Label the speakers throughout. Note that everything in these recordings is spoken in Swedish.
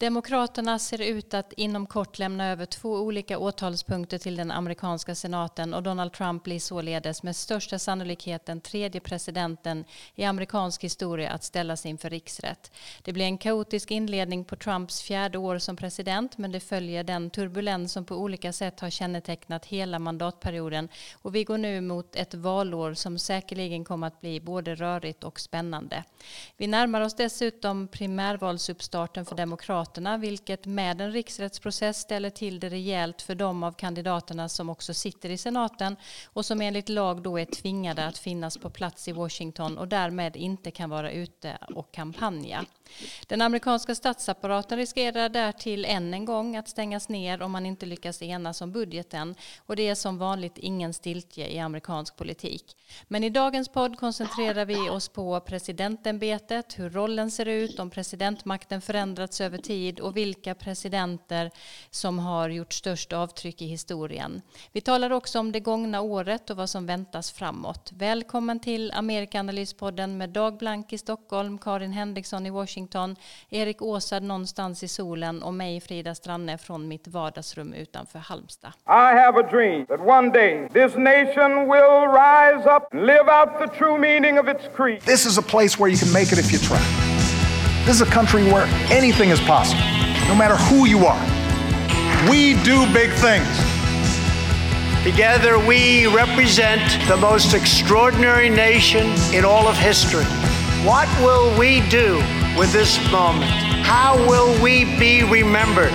Speaker 1: Demokraterna ser ut att inom kort lämna över två olika åtalspunkter till den amerikanska senaten och Donald Trump blir således med största sannolikhet den tredje presidenten i amerikansk historia att ställas inför riksrätt. Det blir en kaotisk inledning på Trumps fjärde år som president men det följer den turbulens som på olika sätt har kännetecknat hela mandatperioden och vi går nu mot ett valår som säkerligen kommer att bli både rörigt och spännande. Vi närmar oss dessutom primärvalsuppstarten för Demokraterna kandidaterna vilket med en riksrättsprocess ställer till det rejält för de av kandidaterna som också sitter i senaten och som enligt lag då är tvingade att finnas på plats i Washington och därmed inte kan vara ute och kampanja. Den amerikanska statsapparaten riskerar därtill än en gång att stängas ner om man inte lyckas enas om budgeten och det är som vanligt ingen stiltje i amerikansk politik. Men i dagens podd koncentrerar vi oss på presidentämbetet, hur rollen ser ut, om presidentmakten förändrats över tid och vilka presidenter som har gjort störst avtryck i historien. Vi talar också om det gångna året och vad som väntas framåt. Välkommen till Amerikanalyspodden med Dag Blank i Stockholm, Karin Henriksson i Washington Washington, Erik Åsad någonstans i solen och mig Frida Stranne från mitt vardagsrum utanför Halmstad.
Speaker 2: I have a dream that one day this nation will rise up and live out the true meaning of its creed.
Speaker 3: This is a place where you can make it if you try. This is a country where anything is possible, no matter who you are. We do big things.
Speaker 4: Together, we represent the most extraordinary nation in all of history. What will we do with this moment? How will we be remembered?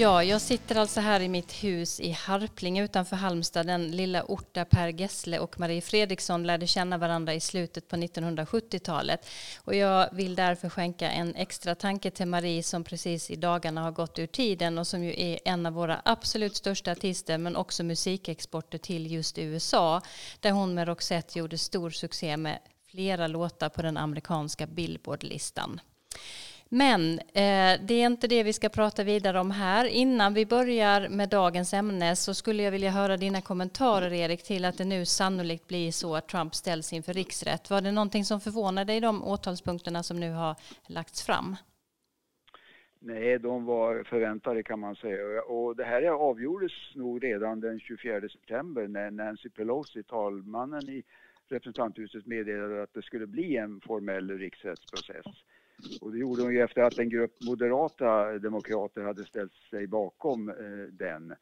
Speaker 1: Ja, jag sitter alltså här i mitt hus i Harpling utanför Halmstad, den lilla ort där Per Gessle och Marie Fredriksson lärde känna varandra i slutet på 1970-talet. Och jag vill därför skänka en extra tanke till Marie som precis i dagarna har gått ur tiden och som ju är en av våra absolut största artister men också musikexporter till just USA där hon med Roxette gjorde stor succé med flera låtar på den amerikanska Billboardlistan. Men eh, det är inte det vi ska prata vidare om här. Innan vi börjar med dagens ämne så skulle jag vilja höra dina kommentarer Erik till att det nu sannolikt blir så att Trump ställs inför riksrätt. Var det någonting som förvånade dig i de åtalspunkterna som nu har lagts fram?
Speaker 5: Nej, de var förväntade kan man säga. Och det här avgjordes nog redan den 24 september när Nancy Pelosi, talmannen i representanthuset, meddelade att det skulle bli en formell riksrättsprocess. Och det gjorde hon ju efter att en grupp moderata demokrater hade ställt sig bakom eh, den.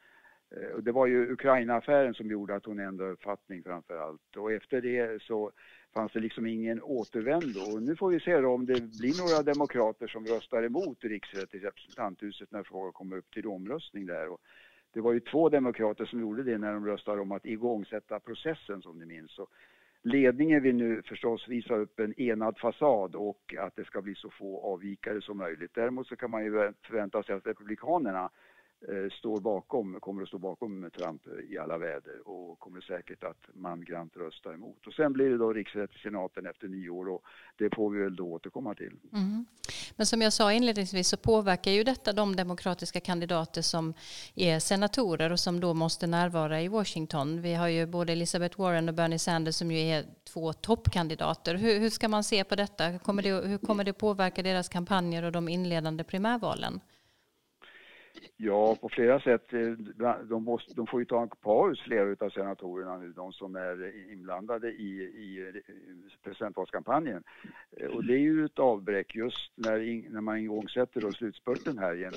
Speaker 5: Eh, och det var ju Ukraina-affären som gjorde att hon ändrade uppfattning framför allt. Och efter det så fanns det liksom ingen återvändo. Och nu får vi se om det blir några demokrater som röstar emot riksrätt i representanthuset när frågan kommer upp till omröstning där. Och det var ju två demokrater som gjorde det när de röstade om att igångsätta processen som ni minns. Och Ledningen vill nu förstås visa upp en enad fasad och att det ska bli så få avvikare som möjligt. Däremot så kan man ju förvänta sig att Republikanerna Eh, står bakom, kommer att stå bakom Trump i alla väder och kommer säkert att mangrant rösta emot. Och sen blir det då riksrätt i senaten efter nio år och det får vi väl då återkomma till. Mm.
Speaker 1: Men som jag sa inledningsvis så påverkar ju detta de demokratiska kandidater som är senatorer och som då måste närvara i Washington. Vi har ju både Elizabeth Warren och Bernie Sanders som ju är två toppkandidater. Hur, hur ska man se på detta? Kommer det, hur kommer det påverka deras kampanjer och de inledande primärvalen?
Speaker 5: Ja, på flera sätt. Eh, de, måste, de får ju ta en paus, flera av senatorerna nu, de som är inblandade i, i eh, presidentvalskampanjen. Eh, och det är ju ett avbräck just när, när man igångsätter då slutspurten här i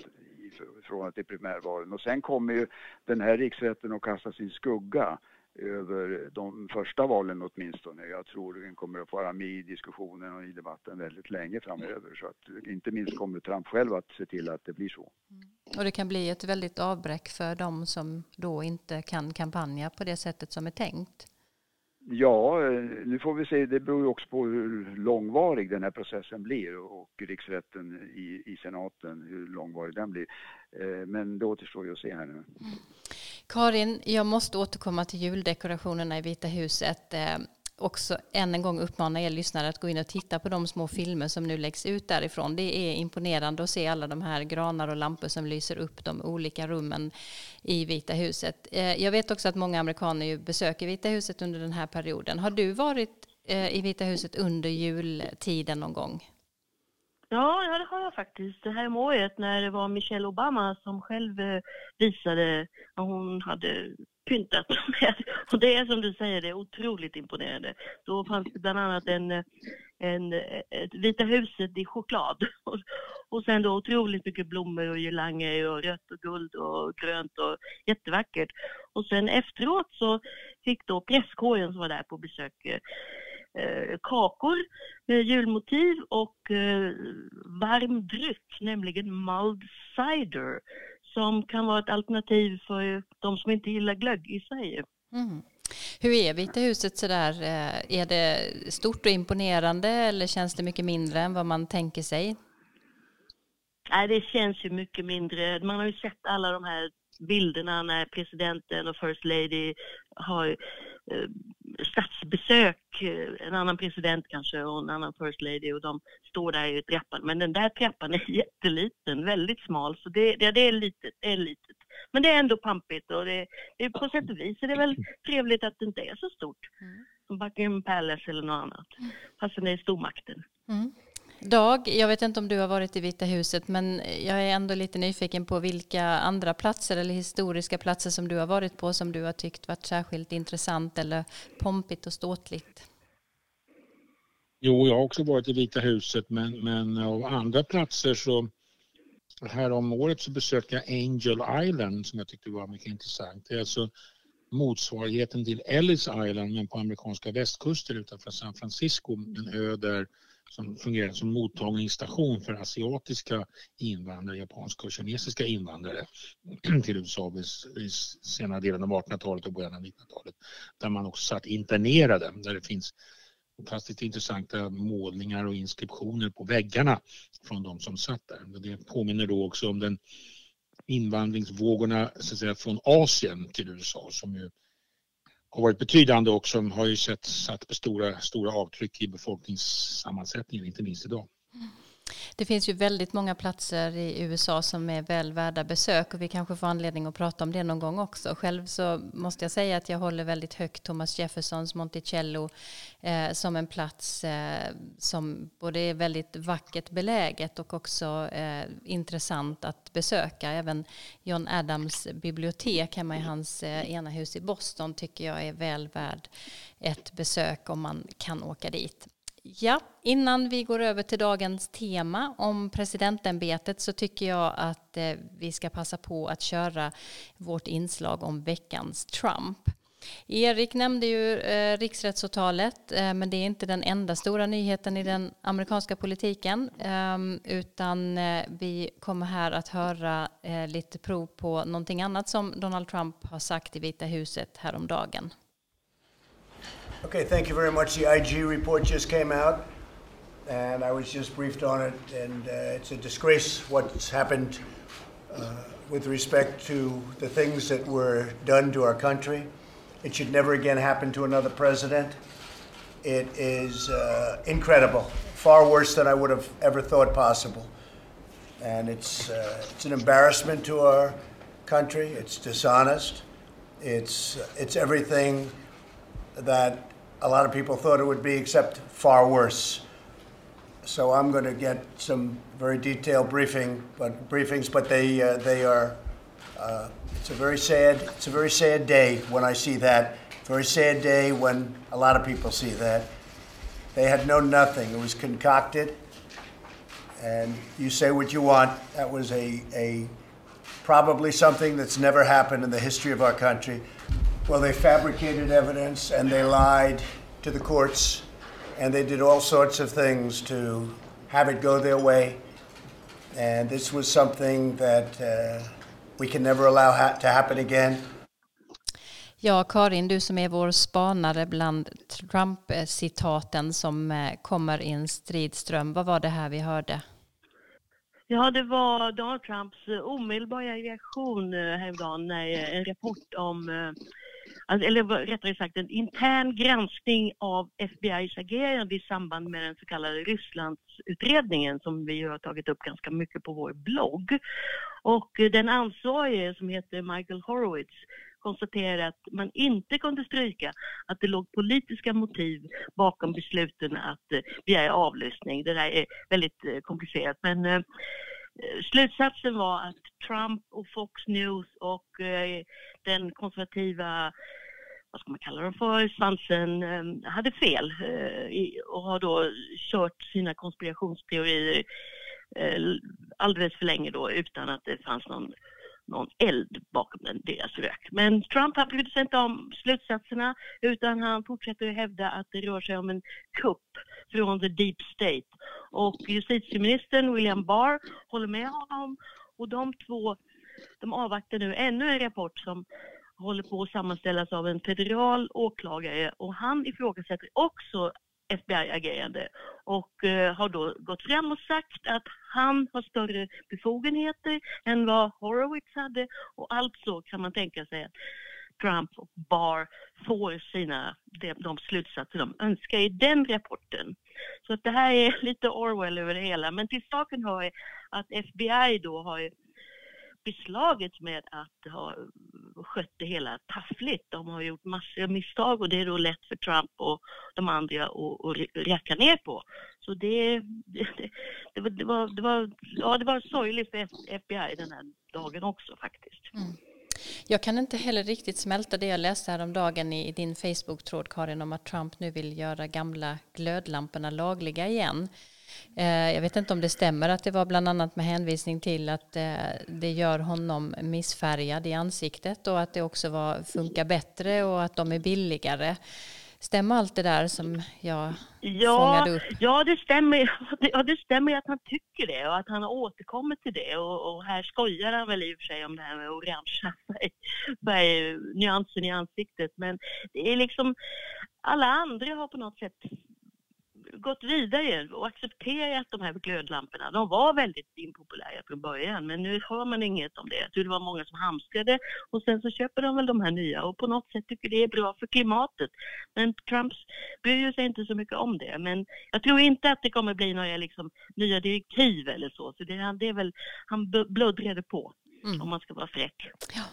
Speaker 5: förhållande till primärvalen. Och sen kommer ju den här riksrätten att kasta sin skugga över de första valen åtminstone. Jag tror den kommer att vara med i diskussionen och i debatten väldigt länge framöver. Så att inte minst kommer Trump själv att se till att det blir så. Mm.
Speaker 1: Och det kan bli ett väldigt avbräck för de som då inte kan kampanja på det sättet som är tänkt.
Speaker 5: Ja, eh, nu får vi se. Det beror ju också på hur långvarig den här processen blir och riksrätten i, i senaten, hur långvarig den blir. Eh, men det återstår ju att se här nu.
Speaker 1: Karin, jag måste återkomma till juldekorationerna i Vita huset. Eh, också än en gång uppmana er lyssnare att gå in och titta på de små filmer som nu läggs ut därifrån. Det är imponerande att se alla de här granar och lampor som lyser upp de olika rummen i Vita huset. Eh, jag vet också att många amerikaner besöker Vita huset under den här perioden. Har du varit eh, i Vita huset under jultiden någon gång?
Speaker 6: Ja, ja, det har jag faktiskt. Det här om året när det var Michelle Obama som själv eh, visade vad hon hade pyntat med. Och det är som du säger, det är otroligt imponerande. Då fanns det bland annat en, en, ett Vita huset i choklad. Och, och sen då otroligt mycket blommor och girlanger och rött och guld och grönt och jättevackert. Och sen efteråt så fick då presskåren som var där på besök eh, kakor med julmotiv och eh, varm dryck, nämligen mulled cider som kan vara ett alternativ för de som inte gillar glögg i Sverige. Mm.
Speaker 1: Hur är Vita huset sådär? Eh, är det stort och imponerande eller känns det mycket mindre än vad man tänker sig?
Speaker 6: Nej, det känns ju mycket mindre. Man har ju sett alla de här bilderna när presidenten och First Lady har eh, statsbesök, eh, en annan president kanske och en annan First Lady och de står där i trappan. Men den där trappan är jätteliten, väldigt smal, så det, det, det är litet, det är litet. Men det är ändå pampigt och det, det, på sätt och vis är det väl trevligt att det inte är så stort. Mm. Som Buckingham Palace eller något annat. Fast det är stormakten. Mm.
Speaker 1: Dag, jag vet inte om du har varit i Vita huset men jag är ändå lite nyfiken på vilka andra platser eller historiska platser som du har varit på som du har tyckt varit särskilt intressant eller pompigt och ståtligt.
Speaker 7: Jo, jag har också varit i Vita huset men, men av andra platser så här om året så besökte jag Angel Island som jag tyckte var mycket intressant. Det är alltså motsvarigheten till Ellis Island men på amerikanska västkusten utanför San Francisco. En ö där som fungerade som mottagningsstation för asiatiska invandrare, japanska och kinesiska invandrare till USA i senare delen av 1800-talet och början av 1900-talet. Där man också satt internerade, där det finns fantastiskt intressanta målningar och inskriptioner på väggarna från de som satt där. Det påminner då också om den invandringsvågorna så att säga, från Asien till USA som ju har varit betydande och som har ju sett, satt stora, stora avtryck i befolkningssammansättningen, inte minst idag. Mm.
Speaker 1: Det finns ju väldigt många platser i USA som är väl värda besök och vi kanske får anledning att prata om det någon gång också. Själv så måste jag säga att jag håller väldigt högt Thomas Jeffersons Monticello eh, som en plats eh, som både är väldigt vackert beläget och också eh, intressant att besöka. Även John Adams bibliotek hemma i hans eh, ena hus i Boston tycker jag är väl värd ett besök om man kan åka dit. Ja, innan vi går över till dagens tema om presidentämbetet så tycker jag att eh, vi ska passa på att köra vårt inslag om veckans Trump. Erik nämnde ju eh, riksrättsåtalet, eh, men det är inte den enda stora nyheten i den amerikanska politiken, ehm, eh, utan vi kommer här att höra eh, lite prov på någonting annat som Donald Trump har sagt i Vita huset häromdagen.
Speaker 8: Okay, thank you very much. The IG report just came out, and I was just briefed on it, and uh, it's a disgrace what's happened uh, with respect to the things that were done to our country. It should never again happen to another president. It is uh, incredible, far worse than I would have ever thought possible. And it's, uh, it's an embarrassment to our country. It's dishonest. It's, it's everything that a lot of people thought it would be, except far worse. So I'm going to get some very detailed briefing, but briefings, but they uh, they are. Uh, it's a very sad. It's a very sad day when I see that. Very sad day when a lot of people see that. They had known nothing. It was concocted, and you say what you want. That was a a probably something that's never happened in the history of our country. Well, they fabricated evidence and they lied to the courts and they did all sorts of things to have it go their way. And this was something that uh, we can never allow ha to happen again.
Speaker 1: Ja, Karin, du som är vår spanare bland Trump-citaten som eh, kommer i en stridström. Vad var det här vi hörde?
Speaker 6: Ja, det var Donald Trumps omedelbara reaktion eh, häromdagen när en rapport om Alltså, eller rättare sagt en intern granskning av FBIs agerande i samband med den så kallade Rysslandsutredningen som vi har tagit upp ganska mycket på vår blogg. Och eh, den ansvarige som heter Michael Horowitz konstaterade att man inte kunde stryka att det låg politiska motiv bakom besluten att eh, begära avlyssning. Det där är väldigt eh, komplicerat men Eh, slutsatsen var att Trump och Fox News och eh, den konservativa vad ska man kalla dem för, svansen eh, hade fel och har då kört sina konspirationsteorier alldeles för länge då utan att det fanns någon någon eld bakom den, deras rök. Men Trump han brydde sig inte om slutsatserna utan han fortsätter att hävda att det rör sig om en kupp från the deep state. Och justitieministern William Barr håller med honom och de två de avvaktar nu ännu en rapport som håller på att sammanställas av en federal åklagare och han ifrågasätter också FBI-agerande och eh, har då gått fram och sagt att han har större befogenheter än vad Horowitz hade och alltså kan man tänka sig att Trump och Barr får sina, de, de slutsatser de önskar i den rapporten. Så att det här är lite Orwell över det hela. Men till saken hör att FBI då har beslaget med att ha skött det hela taffligt. De har gjort massor av misstag och det är då lätt för Trump och de andra att, att räcka ner på. Så det, det, det, var, det, var, det, var, ja, det var sorgligt för FBI den här dagen också faktiskt. Mm.
Speaker 1: Jag kan inte heller riktigt smälta det jag läste häromdagen i, i din Facebook-tråd Karin om att Trump nu vill göra gamla glödlamporna lagliga igen. Eh, jag vet inte om det stämmer att det var bland annat med hänvisning till att eh, det gör honom missfärgad i ansiktet och att det också var, funkar bättre och att de är billigare. Stämmer allt det där som jag ja, fångade upp?
Speaker 6: Ja, det stämmer. Ja, det stämmer att han tycker det och att han har återkommit till det. Och, och här skojar han väl i och för sig om det här med orangea nyansen i ansiktet. Men det är liksom, alla andra har på något sätt gått vidare och accepterat de här glödlamporna. De var väldigt impopulära från början men nu hör man inget om det. Det var många som hamstrade och sen så köper de väl de här nya och på något sätt tycker det är bra för klimatet. Men Trump bryr sig inte så mycket om det. Men jag tror inte att det kommer bli några liksom, nya direktiv eller så. Så det, det är väl, han blöddrade på mm. om man ska vara fräck.
Speaker 1: Ja.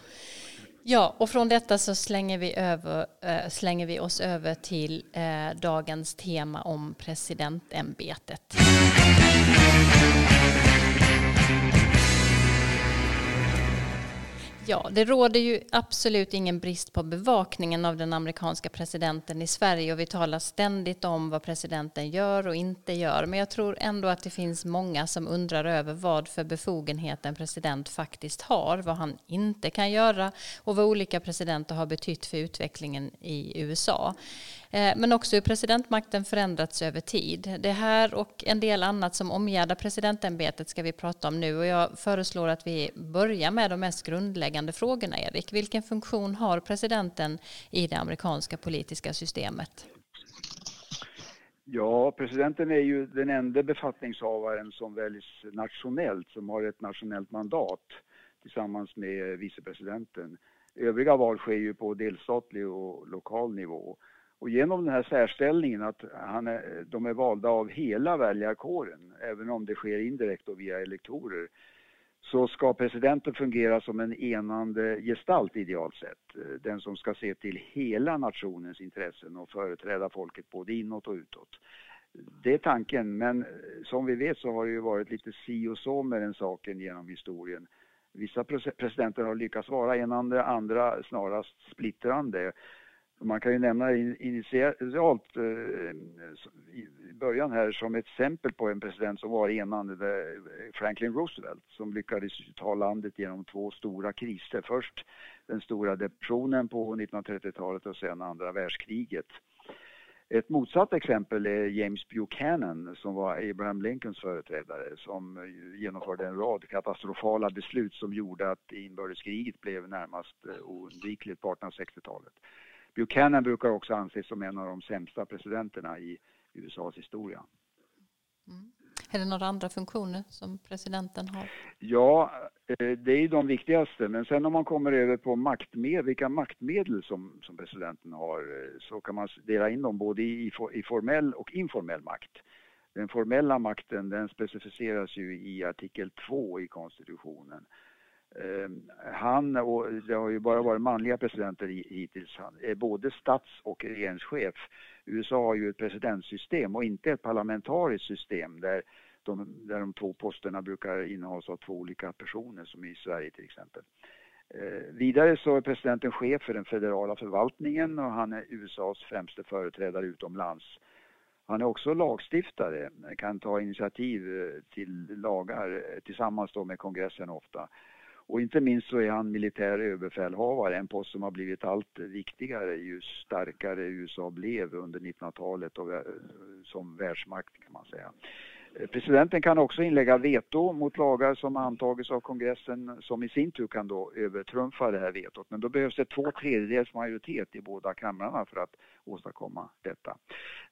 Speaker 1: Ja, och från detta så slänger vi, över, äh, slänger vi oss över till äh, dagens tema om presidentämbetet. Ja, det råder ju absolut ingen brist på bevakningen av den amerikanska presidenten i Sverige och vi talar ständigt om vad presidenten gör och inte gör. Men jag tror ändå att det finns många som undrar över vad för befogenhet en president faktiskt har, vad han inte kan göra och vad olika presidenter har betytt för utvecklingen i USA. Eh, men också hur presidentmakten förändrats över tid. Det här och en del annat som omgärdar presidentämbetet ska vi prata om nu och jag föreslår att vi börjar med de mest grundläggande frågorna, Erik. Vilken funktion har presidenten i det amerikanska politiska systemet?
Speaker 5: Ja, presidenten är ju den enda befattningshavaren som väljs nationellt, som har ett nationellt mandat tillsammans med vicepresidenten. Övriga val sker ju på delstatlig och lokal nivå. Och genom den här särställningen att han är, de är valda av hela väljarkåren, även om det sker indirekt och via elektorer, så ska presidenten fungera som en enande gestalt idealt sett. Den som ska se till hela nationens intressen och företräda folket både inåt och utåt. Det är tanken, men som vi vet så har det ju varit lite si och så med den saken genom historien. Vissa presidenter har lyckats vara enande, andra snarast splittrande. Man kan ju nämna initialt eh, i början här som ett exempel på en president som var enande, Franklin Roosevelt, som lyckades ta landet genom två stora kriser. Först den stora depressionen på 1930-talet och sen andra världskriget. Ett motsatt exempel är James Buchanan som var Abraham Lincolns företrädare som genomförde en rad katastrofala beslut som gjorde att inbördeskriget blev närmast eh, oundvikligt på 1860-talet. Buchanan brukar också anses som en av de sämsta presidenterna i USAs historia.
Speaker 1: Mm. Är det några andra funktioner som presidenten har?
Speaker 5: Ja, eh, det är de viktigaste. Men sen om man kommer över på maktmedel, vilka maktmedel som, som presidenten har eh, så kan man dela in dem både i, i formell och informell makt. Den formella makten den specificeras ju i artikel 2 i konstitutionen Ehm, han, och det har ju bara varit manliga presidenter hittills, han är både stats och regeringschef. USA har ju ett presidentsystem och inte ett parlamentariskt system där de, där de två posterna brukar innehas av två olika personer som i Sverige till exempel. Eh, vidare så är presidenten chef för den federala förvaltningen och han är USAs främste företrädare utomlands. Han är också lagstiftare, kan ta initiativ eh, till lagar eh, tillsammans då med kongressen ofta. Och inte minst så är han militär överbefälhavare, en post som har blivit allt viktigare ju starkare USA blev under 1900-talet och som världsmakt kan man säga. Presidenten kan också inlägga veto mot lagar som antagits av kongressen som i sin tur kan då övertrumfa det här vetot. Men då behövs det två tredjedels majoritet i båda kamrarna för att åstadkomma detta.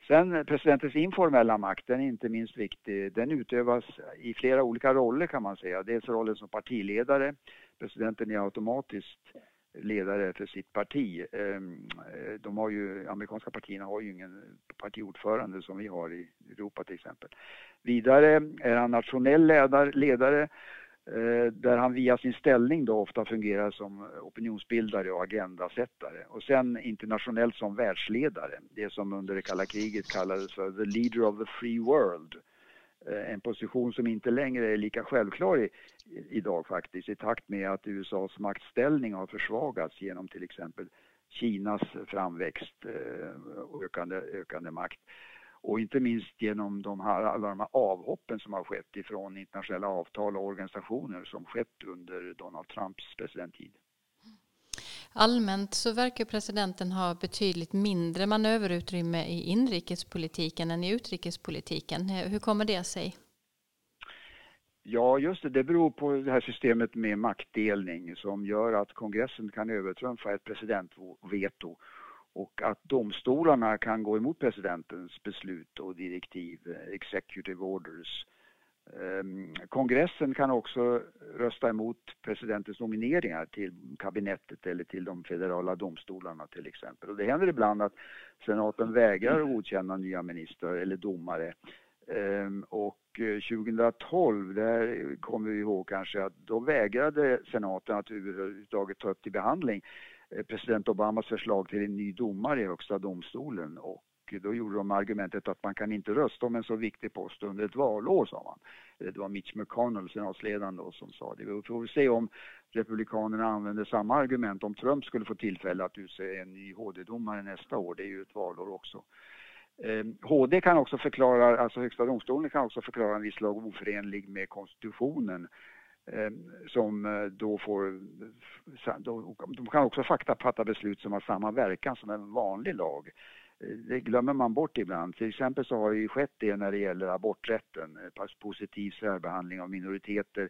Speaker 5: Sen eh, presidentens informella makt, den är inte minst viktig. Den utövas i flera olika roller kan man säga. Dels rollen som partiledare. Presidenten är automatiskt ledare för sitt parti. Ehm, eh, de har ju, amerikanska partierna har ju ingen partiordförande som vi har i Europa till exempel. Vidare är han nationell ledare, ledare där han via sin ställning då ofta fungerar som opinionsbildare och agendasättare. Och sen internationellt som världsledare, det som under det kalla kriget kallades för the leader of the free world. Eh, en position som inte längre är lika självklar i, idag faktiskt i takt med att USAs maktställning har försvagats genom till exempel Kinas framväxt eh, och ökande, ökande makt. Och inte minst genom de här, alla de här avhoppen som har skett ifrån internationella avtal och organisationer som skett under Donald Trumps presidenttid.
Speaker 1: Allmänt så verkar presidenten ha betydligt mindre manöverutrymme i inrikespolitiken än i utrikespolitiken. Hur kommer det sig?
Speaker 5: Ja, just det. Det beror på det här systemet med maktdelning som gör att kongressen kan övertrumfa ett presidentveto och att domstolarna kan gå emot presidentens beslut och direktiv, executive orders. Ehm, kongressen kan också rösta emot presidentens nomineringar till kabinettet eller till de federala domstolarna till exempel. Och det händer ibland att senaten vägrar att godkänna nya ministrar eller domare. Ehm, och eh, 2012, där kommer vi ihåg kanske att då vägrade senaten att överhuvudtaget ta upp till behandling eh, president Obamas förslag till en ny domare i Högsta domstolen och då gjorde de argumentet att man kan inte rösta om en så viktig post under ett valår, sa man. Det var Mitch McConnell, senatsledaren då, som sa det. Vi får se om Republikanerna använder samma argument om Trump skulle få tillfälle att utse en ny HD-domare nästa år. Det är ju ett valår också. Ehm, HD kan också förklara, alltså Högsta domstolen kan också förklara en viss lag oförenlig med konstitutionen ehm, som eh, då får, de kan också fatta beslut som har samma verkan som en vanlig lag. Det glömmer man bort ibland. Till exempel så har det ju skett det när det gäller aborträtten, eh, positiv särbehandling av minoriteter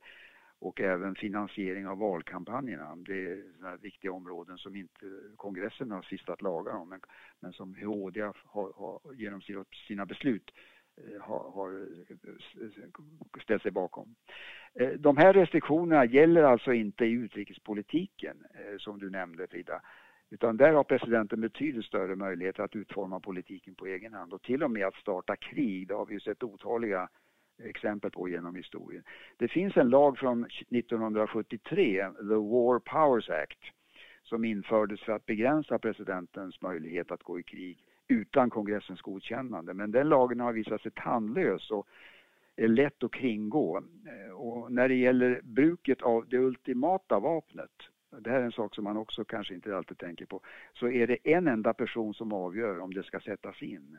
Speaker 5: och även finansiering av valkampanjerna. Det är viktiga områden som inte kongressen har stiftat lagar om men, men som HD har, har genom sina beslut eh, har, har ställt sig bakom. Eh, de här restriktionerna gäller alltså inte i utrikespolitiken som du nämnde Frida. Utan där har presidenten betydligt större möjligheter att utforma politiken på egen hand och till och med att starta krig. Det har vi ju sett otaliga exempel på genom historien. Det finns en lag från 1973, The War Powers Act, som infördes för att begränsa presidentens möjlighet att gå i krig utan kongressens godkännande. Men den lagen har visat sig tandlös och är lätt att kringgå. Och när det gäller bruket av det ultimata vapnet, det här är en sak som man också kanske inte alltid tänker på, så är det en enda person som avgör om det ska sättas in.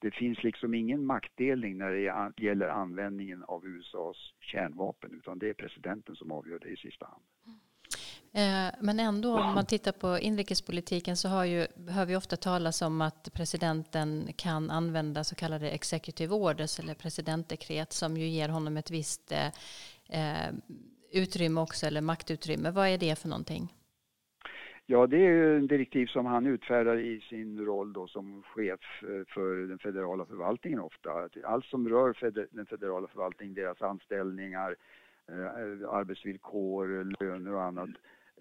Speaker 5: Det finns liksom ingen maktdelning när det gäller användningen av USAs kärnvapen utan det är presidenten som avgör det i sista hand.
Speaker 1: Eh, men ändå om man tittar på inrikespolitiken så har ju, hör vi ofta talas om att presidenten kan använda så kallade executive orders eller presidentdekret som ju ger honom ett visst eh, eh utrymme också eller maktutrymme. Vad är det för någonting?
Speaker 5: Ja, det är ju en direktiv som han utfärdar i sin roll då som chef eh, för den federala förvaltningen ofta. Allt som rör den federala förvaltningen, deras anställningar, eh, eh, arbetsvillkor, löner och annat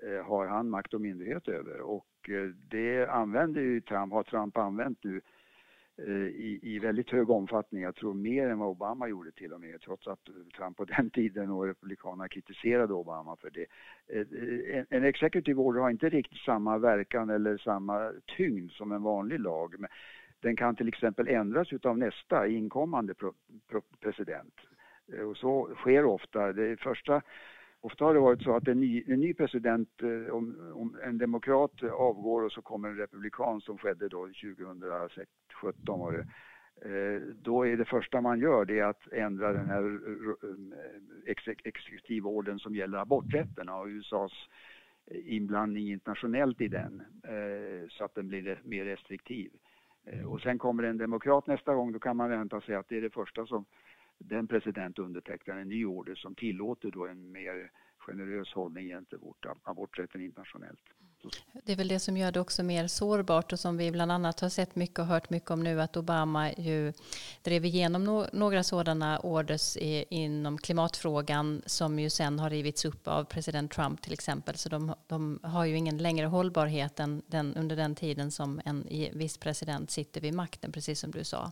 Speaker 5: Eh, har han makt och myndighet över och eh, det använder ju Trump, har Trump använt nu Eh, i, i väldigt hög omfattning. Jag tror mer än vad Obama gjorde till och med, trots att eh, Trump på den tiden och Republikanerna kritiserade Obama för det. Eh, en, en executive order har inte riktigt samma verkan eller samma tyngd som en vanlig lag. Men den kan till exempel ändras utav nästa inkommande president. Och så sker ofta. Det första Ofta har det varit så att en ny, en ny president, eh, om, om, en demokrat avgår och så kommer en republikan som skedde då 2017 var det. Eh, då är det första man gör det att ändra den här eh, eh exekutivorden som gäller aborträtten och USAs inblandning internationellt i den så att den blir mer restriktiv. Och sen kommer en demokrat nästa gång, då kan man vänta sig att det är det första som den president undertecknar en ny order som tillåter då en mer generös hållning gentemot aborträtten internationellt.
Speaker 1: Det är väl det som gör det också mer sårbart och som vi bland annat har sett mycket och hört mycket om nu att Obama ju drev igenom no några sådana orders i, inom klimatfrågan som ju sen har rivits upp av president Trump till exempel. Så de, de har ju ingen längre hållbarhet än den, under den tiden som en viss president sitter vid makten, precis som du sa.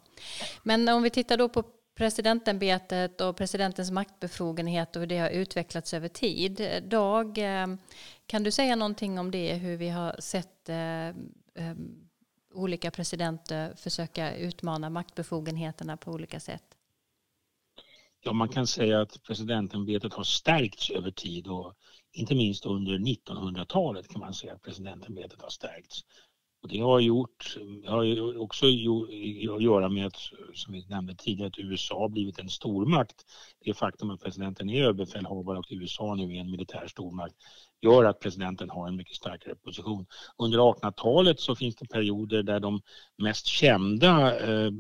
Speaker 1: Men om vi tittar då på presidentämbetet och presidentens maktbefogenhet och hur det har utvecklats över tid. Dag, eh, kan du säga någonting om det, hur vi har sett eh, eh, olika presidenter försöka utmana maktbefogenheterna på olika sätt?
Speaker 7: Ja, man kan säga att presidentämbetet har stärkts över tid och inte minst under 1900-talet kan man säga att presidentämbetet har stärkts. Och det har, gjort, har också att göra med att, som vi nämnde tidigare, att USA har blivit en stormakt. Det faktum att presidenten är överbefälhavare och USA nu är en militär stormakt gör att presidenten har en mycket starkare position. Under 1800-talet så finns det perioder där de mest kända eh,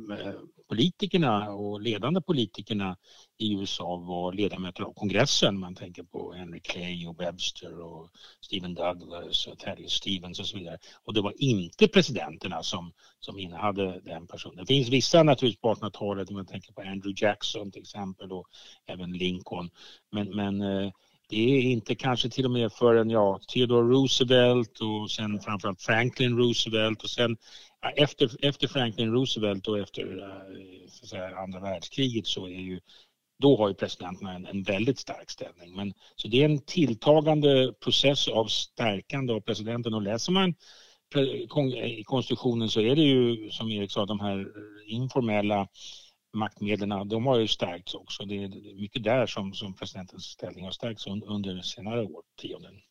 Speaker 7: politikerna och ledande politikerna i USA var ledamöter av kongressen. Man tänker på Henry Clay och Webster och Stephen Douglas och Terry Stevens och så vidare. Och det var inte presidenterna som, som innehade den personen. Det finns vissa naturligtvis på 1800-talet, man tänker på Andrew Jackson till exempel och även Lincoln. Men, men eh, det är inte kanske till och med förrän ja, Theodore Roosevelt och sen framförallt Franklin Roosevelt och sen efter, efter Franklin Roosevelt och efter eh, säga, andra världskriget så är ju då har ju presidenterna en, en, väldigt stark ställning. Men, så det är en tilltagande process av stärkande av presidenten och läser man eh, i konstitutionen så är det ju som Erik sa de här informella maktmedlen, de har ju stärkts också. Det är mycket där som, som presidentens ställning har stärkts under senare årtionden.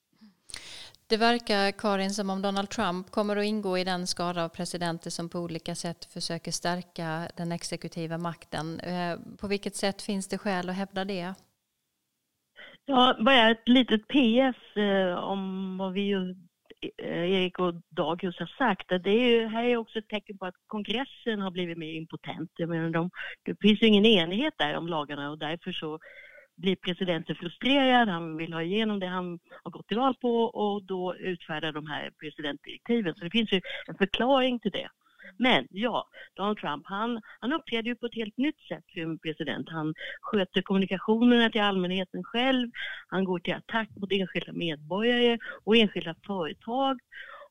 Speaker 1: Det verkar, Karin, som om Donald Trump kommer att ingå i den skara av presidenter som på olika sätt försöker stärka den exekutiva makten. Eh, på vilket sätt finns det skäl att hävda det?
Speaker 6: Ja, bara ett litet PS eh, om vad vi ju, eh, Erik och Dag just har sagt, det är ju, här är också ett tecken på att kongressen har blivit mer impotent. Jag menar, de, det finns ju ingen enighet där om lagarna och därför så blir presidenten frustrerad, han vill ha igenom det han har gått till val på och då utfärdar de här presidentdirektiven. Så det finns ju en förklaring till det. Men ja, Donald Trump han, han uppträder ju på ett helt nytt sätt som president. Han sköter kommunikationerna till allmänheten själv. Han går till attack mot enskilda medborgare och enskilda företag.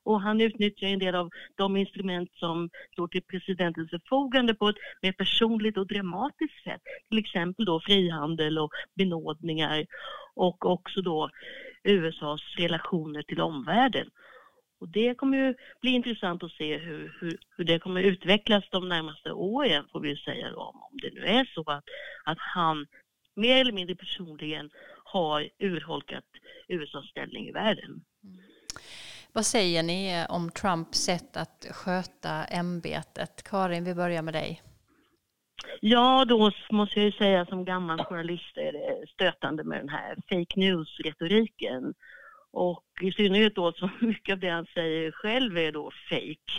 Speaker 6: Och han utnyttjar en del av de instrument som står till presidentens förfogande på ett mer personligt och dramatiskt sätt. Till exempel då frihandel och benådningar och också då USAs relationer till omvärlden. Och det kommer ju bli intressant att se hur, hur, hur det kommer utvecklas de närmaste åren, får vi säga om, om det nu är så att, att han mer eller mindre personligen har urholkat USAs ställning i världen. Mm.
Speaker 1: Vad säger ni om Trumps sätt att sköta ämbetet? Karin, vi börjar med dig.
Speaker 6: Ja, då måste jag ju säga som gammal journalist är det stötande med den här fake news-retoriken och i synnerhet då så mycket av det han säger själv är då fake.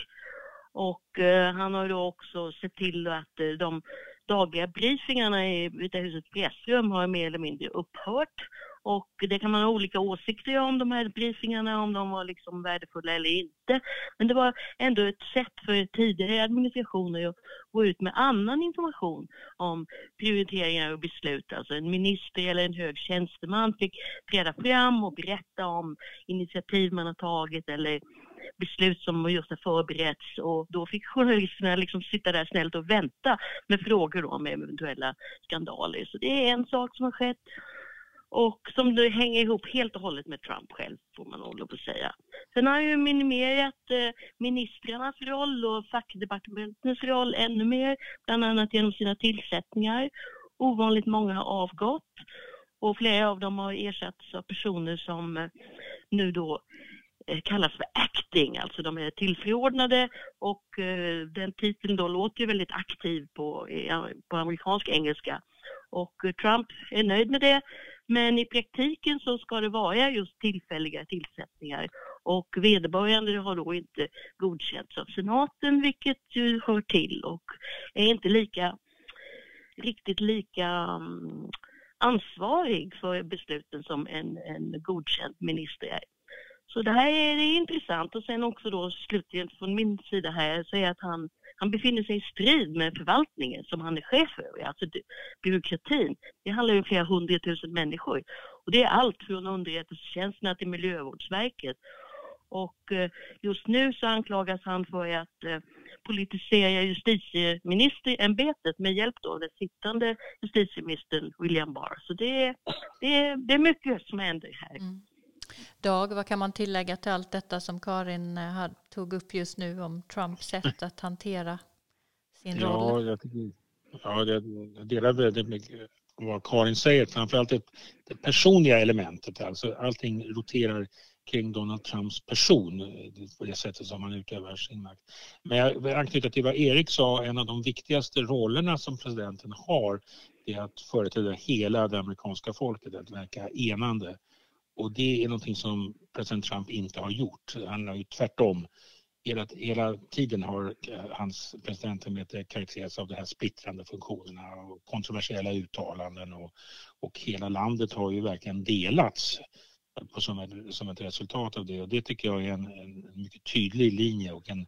Speaker 6: Och eh, han har då också sett till att eh, de dagliga briefingarna i Vita husets pressrum har mer eller mindre upphört. Och det kan man ha olika åsikter om de här briefingarna, om de var liksom värdefulla eller inte. Men det var ändå ett sätt för tidigare administrationer att gå ut med annan information om prioriteringar och beslut. Alltså en minister eller en hög tjänsteman fick träda fram och berätta om initiativ man har tagit eller beslut som just har förberetts och då fick journalisterna liksom sitta där snällt och vänta med frågor om eventuella skandaler. Så det är en sak som har skett och som nu hänger ihop helt och hållet med Trump själv, får man nog lov att säga. Sen har han ju minimerat eh, ministrarnas roll och fackdepartementens roll ännu mer, bland annat genom sina tillsättningar. Ovanligt många har avgått och flera av dem har ersatts av personer som eh, nu då eh, kallas för acting, alltså de är tillförordnade och eh, den titeln då låter ju väldigt aktiv på, på amerikansk engelska. Och eh, Trump är nöjd med det men i praktiken så ska det vara just tillfälliga tillsättningar och vederbörande har då inte godkänts av senaten vilket ju hör till och är inte lika riktigt lika mm, ansvarig för besluten som en, en godkänd minister är. Så det här är, det är intressant och sen också då slutligen från min sida här säga att han, han befinner sig i strid med förvaltningen som han är chef över, alltså byråkratin. Det handlar ju om flera hundratusen människor och det är allt från underrättelsetjänsterna till Miljövårdsverket. Och eh, just nu så anklagas han för att eh, politisera justitieministerämbetet med hjälp av den sittande justitieministern William Barr. Så det, det, det är mycket som händer här. Mm.
Speaker 1: Dag, vad kan man tillägga till allt detta som Karin eh, tog upp just nu om Trumps sätt att hantera sin
Speaker 7: ja,
Speaker 1: roll?
Speaker 7: Jag tycker, ja, jag delar väldigt mycket vad Karin säger, framförallt det, det personliga elementet. Alltså allting roterar kring Donald Trumps person på det sättet som han utövar sin makt. Men jag vill anknyta till vad Erik sa, en av de viktigaste rollerna som presidenten har är att företräda hela det amerikanska folket, att verka enande. Och det är någonting som president Trump inte har gjort. Han har ju tvärtom hela, hela tiden har eh, hans presidentämbete karaktäriserats av de här splittrande funktionerna och kontroversiella uttalanden och, och hela landet har ju verkligen delats på, som, ett, som ett resultat av det och det tycker jag är en, en mycket tydlig linje och en,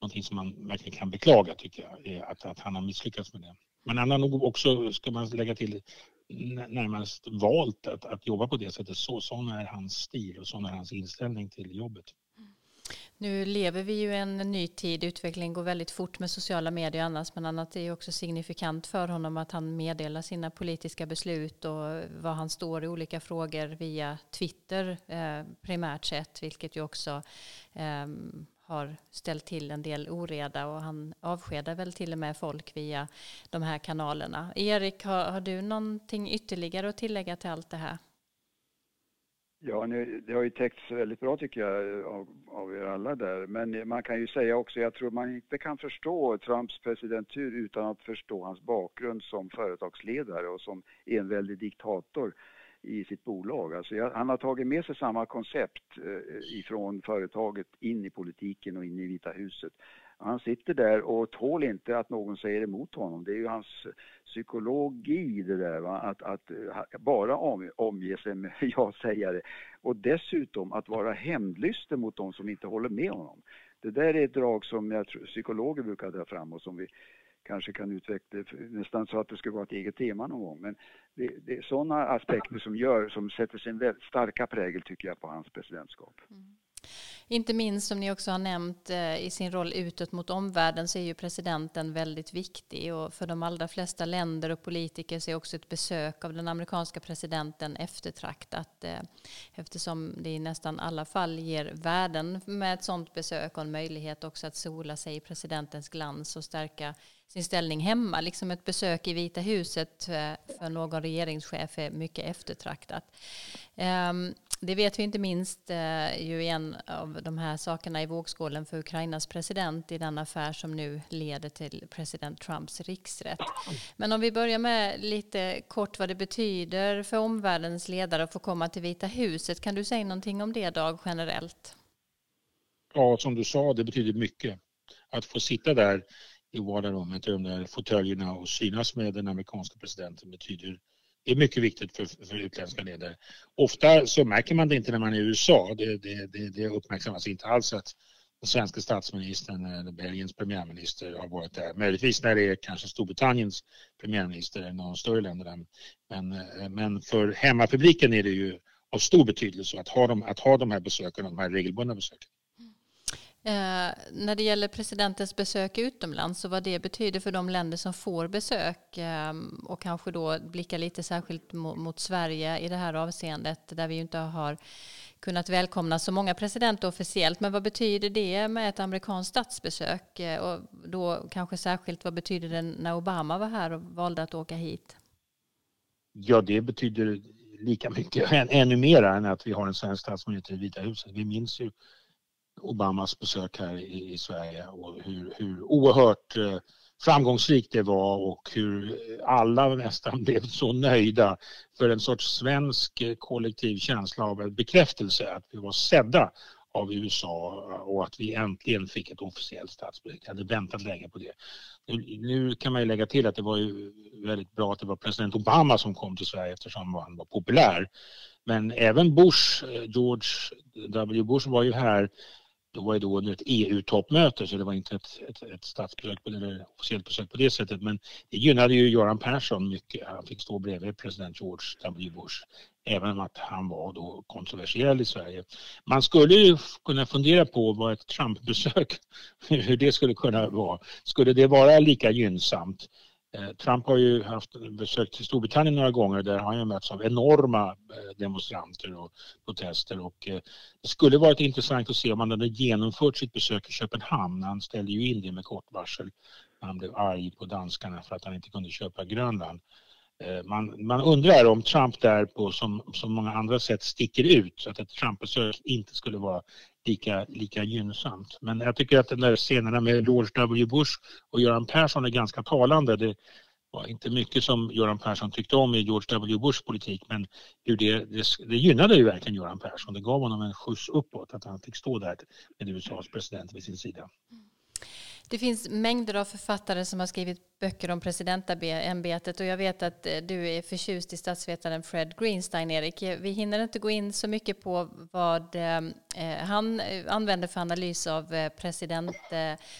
Speaker 7: någonting som man verkligen kan beklaga tycker jag, är att, att han har misslyckats med det. Men han har nog också, ska man lägga till, närmast valt att, att jobba på det sättet. Så, sån är hans stil och sån är hans inställning till jobbet.
Speaker 1: Nu lever vi ju en ny tid. Utvecklingen går väldigt fort med sociala medier och annat. Men annat är också signifikant för honom att han meddelar sina politiska beslut och vad han står i olika frågor via Twitter eh, primärt sett. Vilket ju också eh, har ställt till en del oreda och han avskedar väl till och med folk via de här kanalerna. Erik, har, har du någonting ytterligare att tillägga till allt det här?
Speaker 5: Ja, nu, det har ju täckts väldigt bra tycker jag av, av er alla där. Men man kan ju säga också, jag tror man inte kan förstå Trumps presidentur utan att förstå hans bakgrund som företagsledare och som enväldig diktator i sitt bolag. Alltså jag, han har tagit med sig samma koncept eh, ifrån företaget in i politiken och in i Vita huset. Han sitter där och tål inte att någon säger emot honom. Det är ju hans psykologi det där, va? Att, att eh, bara om, omge sig med ja-sägare. Och dessutom att vara hämndlysten mot de som inte håller med honom. Det där är ett drag som jag tror, psykologer brukar dra fram och som vi kanske kan utveckla nästan så att det ska vara ett eget tema någon gång. Men det, det är sådana aspekter som gör, som sätter sin väldigt starka prägel tycker jag på hans presidentskap. Mm.
Speaker 1: Inte minst som ni också har nämnt eh, i sin roll utåt mot omvärlden så är ju presidenten väldigt viktig och för de allra flesta länder och politiker så är också ett besök av den amerikanska presidenten eftertraktat eh, eftersom det i nästan alla fall ger värden med ett sådant besök och en möjlighet också att sola sig i presidentens glans och stärka sin ställning hemma. Liksom ett besök i Vita huset eh, för någon regeringschef är mycket eftertraktat. Ehm, det vet vi inte minst eh, ju en av de här sakerna i vågskålen för Ukrainas president i den affär som nu leder till president Trumps riksrätt. Men om vi börjar med lite kort vad det betyder för omvärldens ledare att få komma till Vita huset. Kan du säga någonting om det Dag generellt?
Speaker 7: Ja, som du sa, det betyder mycket. Att få sitta där i vardagsrummet, i de där fåtöljerna och synas med den amerikanska presidenten betyder det är mycket viktigt för, för utländska ledare. Ofta så märker man det inte när man är i USA. Det, det, det, det uppmärksammas inte alls att den svenska statsministern eller Belgiens premiärminister har varit där. Möjligtvis när det är kanske Storbritanniens premiärminister eller någon större länderna. Men, men för hemmapubliken är det ju av stor betydelse att ha de, att ha de här besöken, de här regelbundna besöken.
Speaker 1: Eh, när det gäller presidentens besök utomlands och vad det betyder för de länder som får besök eh, och kanske då blicka lite särskilt mot, mot, Sverige i det här avseendet där vi ju inte har kunnat välkomna så många presidenter officiellt. Men vad betyder det med ett amerikanskt statsbesök? Eh, och då kanske särskilt vad betyder det när Obama var här och valde att åka hit?
Speaker 7: Ja, det betyder lika mycket, än, ännu mer än att vi har en svensk statsminister i Vita huset. Vi minns ju Obamas besök här i, i Sverige och hur, hur oerhört eh, framgångsrikt det var och hur alla nästan blev så nöjda för en sorts svensk eh, kollektiv känsla av bekräftelse att vi var sedda av USA och att vi äntligen fick ett officiellt statsbesök. Jag hade väntat länge på det. Nu kan man ju lägga till att det var ju väldigt bra att det var president Obama som kom till Sverige eftersom han var populär. Men även Bush, eh, George W Bush var ju här det var det då under ett EU-toppmöte så det var inte ett, ett, ett statsbesök eller officiellt besök på det sättet men det gynnade ju Göran Persson mycket. Han fick stå bredvid president George W Bush även om att han var då kontroversiell i Sverige. Man skulle ju kunna fundera på vad ett Trump-besök, hur det skulle kunna vara. Skulle det vara lika gynnsamt? Eh, Trump har ju haft besök till Storbritannien några gånger där har han ju mötts av enorma eh, demonstranter och protester och eh, det skulle varit intressant att se om han hade genomfört sitt besök i Köpenhamn. Han ställde ju in det med kort varsel. Han blev arg på danskarna för att han inte kunde köpa Grönland. Eh, man, man undrar om Trump där på som, som många andra sätt sticker ut så att ett Trump-besök inte skulle vara lika, lika gynnsamt. Men jag tycker att den där scenerna med George W Bush och Göran Persson är ganska talande. Det var inte mycket som Göran Persson tyckte om i George W Bushs politik men hur det, det, det gynnade ju verkligen Göran Persson. Det gav honom en skjuts uppåt att han fick stå där med USAs president vid sin sida. Mm.
Speaker 1: Det finns mängder av författare som har skrivit böcker om presidentämbetet och jag vet att eh, du är förtjust i statsvetaren Fred Greenstein, Erik. Vi hinner inte gå in så mycket på vad eh, eh, han använder för analys av president,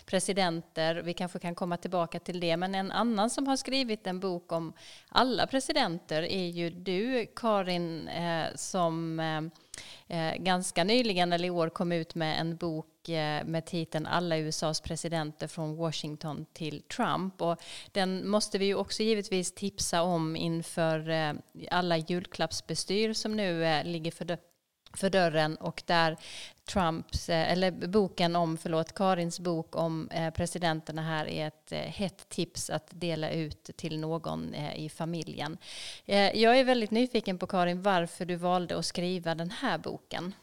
Speaker 1: presidenter. Vi kanske kan komma tillbaka till det. Men en annan som har skrivit en bok om alla presidenter är ju du, Karin, som ganska nyligen eller i år kom ut med en bok Eh, med titeln Alla USAs presidenter från Washington till Trump. Och den måste vi ju också givetvis tipsa om inför eh, alla julklappsbestyr som nu eh, ligger för för dörren och där Trumps, eller boken om, förlåt, Karins bok om presidenterna här är ett hett tips att dela ut till någon i familjen. Jag är väldigt nyfiken på Karin varför du valde att skriva den här boken.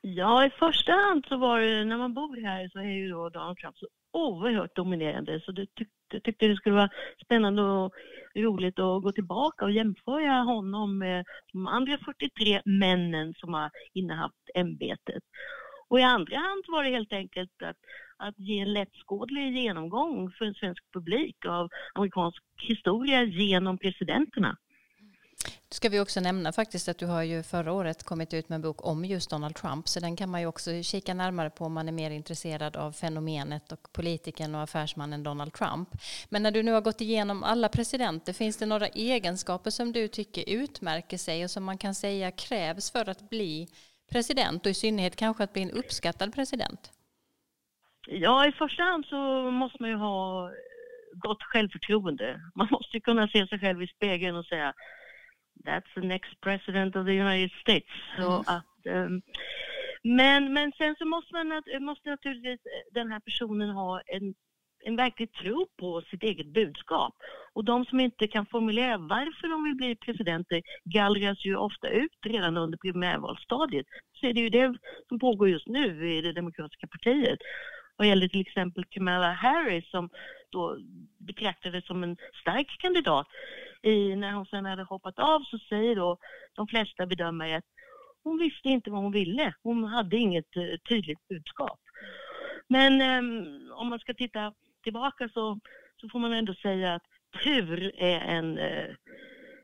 Speaker 6: Ja, i första hand så var det, när man bor här så är ju då Donald Trump så oerhört dominerande så du tyckte, jag tyckte det skulle vara spännande och roligt att gå tillbaka och jämföra honom med de andra 43 männen som har innehaft ämbetet. Och i andra hand var det helt enkelt att, att ge en lättskådlig genomgång för en svensk publik av amerikansk historia genom presidenterna
Speaker 1: ska vi också nämna faktiskt att du har ju förra året kommit ut med en bok om just Donald Trump så den kan man ju också kika närmare på om man är mer intresserad av fenomenet och politikern och affärsmannen Donald Trump. Men när du nu har gått igenom alla presidenter, finns det några egenskaper som du tycker utmärker sig och som man kan säga krävs för att bli president och i synnerhet kanske att bli en uppskattad president?
Speaker 6: Ja, i första hand så måste man ju ha gott självförtroende. Man måste kunna se sig själv i spegeln och säga that's the next president of the United States. Så mm. att, um, men, men sen så måste, man, måste naturligtvis den här personen ha en, en verklig tro på sitt eget budskap. Och de som inte kan formulera varför de vill bli presidenter gallras ju ofta ut redan under primärvalsstadiet. Så är det ju det som pågår just nu i det demokratiska partiet. Vad gäller till exempel Kamala Harris som då betraktades som en stark kandidat i, när hon sen hade hoppat av så säger då de flesta bedömare att hon visste inte vad hon ville. Hon hade inget eh, tydligt budskap. Men um, om man ska titta tillbaka så, så får man ändå säga att tur är en uh,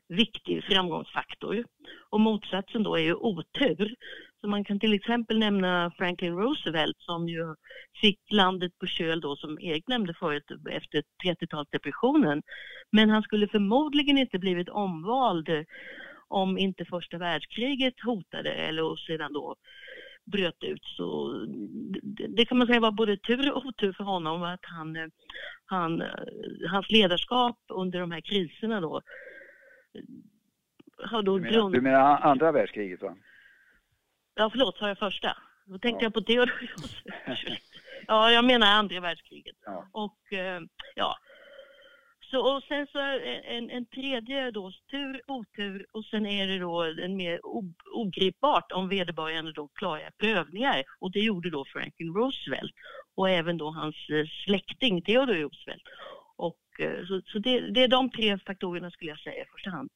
Speaker 6: viktig framgångsfaktor. Och motsatsen då är ju otur. Så man kan till exempel nämna Franklin Roosevelt som ju fick landet på köl då som Erik nämnde förut efter 30-talsdepressionen. Men han skulle förmodligen inte blivit omvald om inte första världskriget hotade eller sedan då bröt ut. Så det, det, kan man säga var både tur och otur för honom att han, han, hans ledarskap under de här kriserna då
Speaker 5: har då du, menar, du menar andra världskriget va?
Speaker 6: Ja, förlåt, sa jag första? Då tänkte ja. jag på Theodor Ja, jag menar andra världskriget. Ja. Och eh, ja, så, och sen så en, en tredje då, tur, otur och sen är det då en mer ogripbart om vederbörande då klarar prövningar och det gjorde då Franklin Roosevelt och även då hans eh, släkting Theodore Roosevelt. Och, eh, så så det, det är de tre faktorerna skulle jag säga i första hand.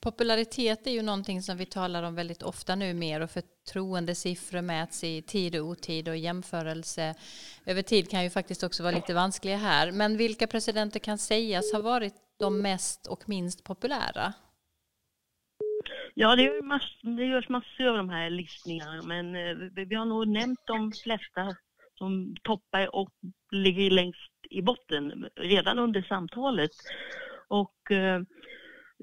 Speaker 1: Popularitet är ju någonting som vi talar om väldigt ofta nu mer och förtroendesiffror mäts i tid och otid och jämförelse över tid kan ju faktiskt också vara lite vanskliga här. Men vilka presidenter kan sägas ha varit de mest och minst populära?
Speaker 6: Ja, det, mass, det görs massor av de här listningarna men eh, vi har nog nämnt de flesta som toppar och ligger längst i botten redan under samtalet. Och eh,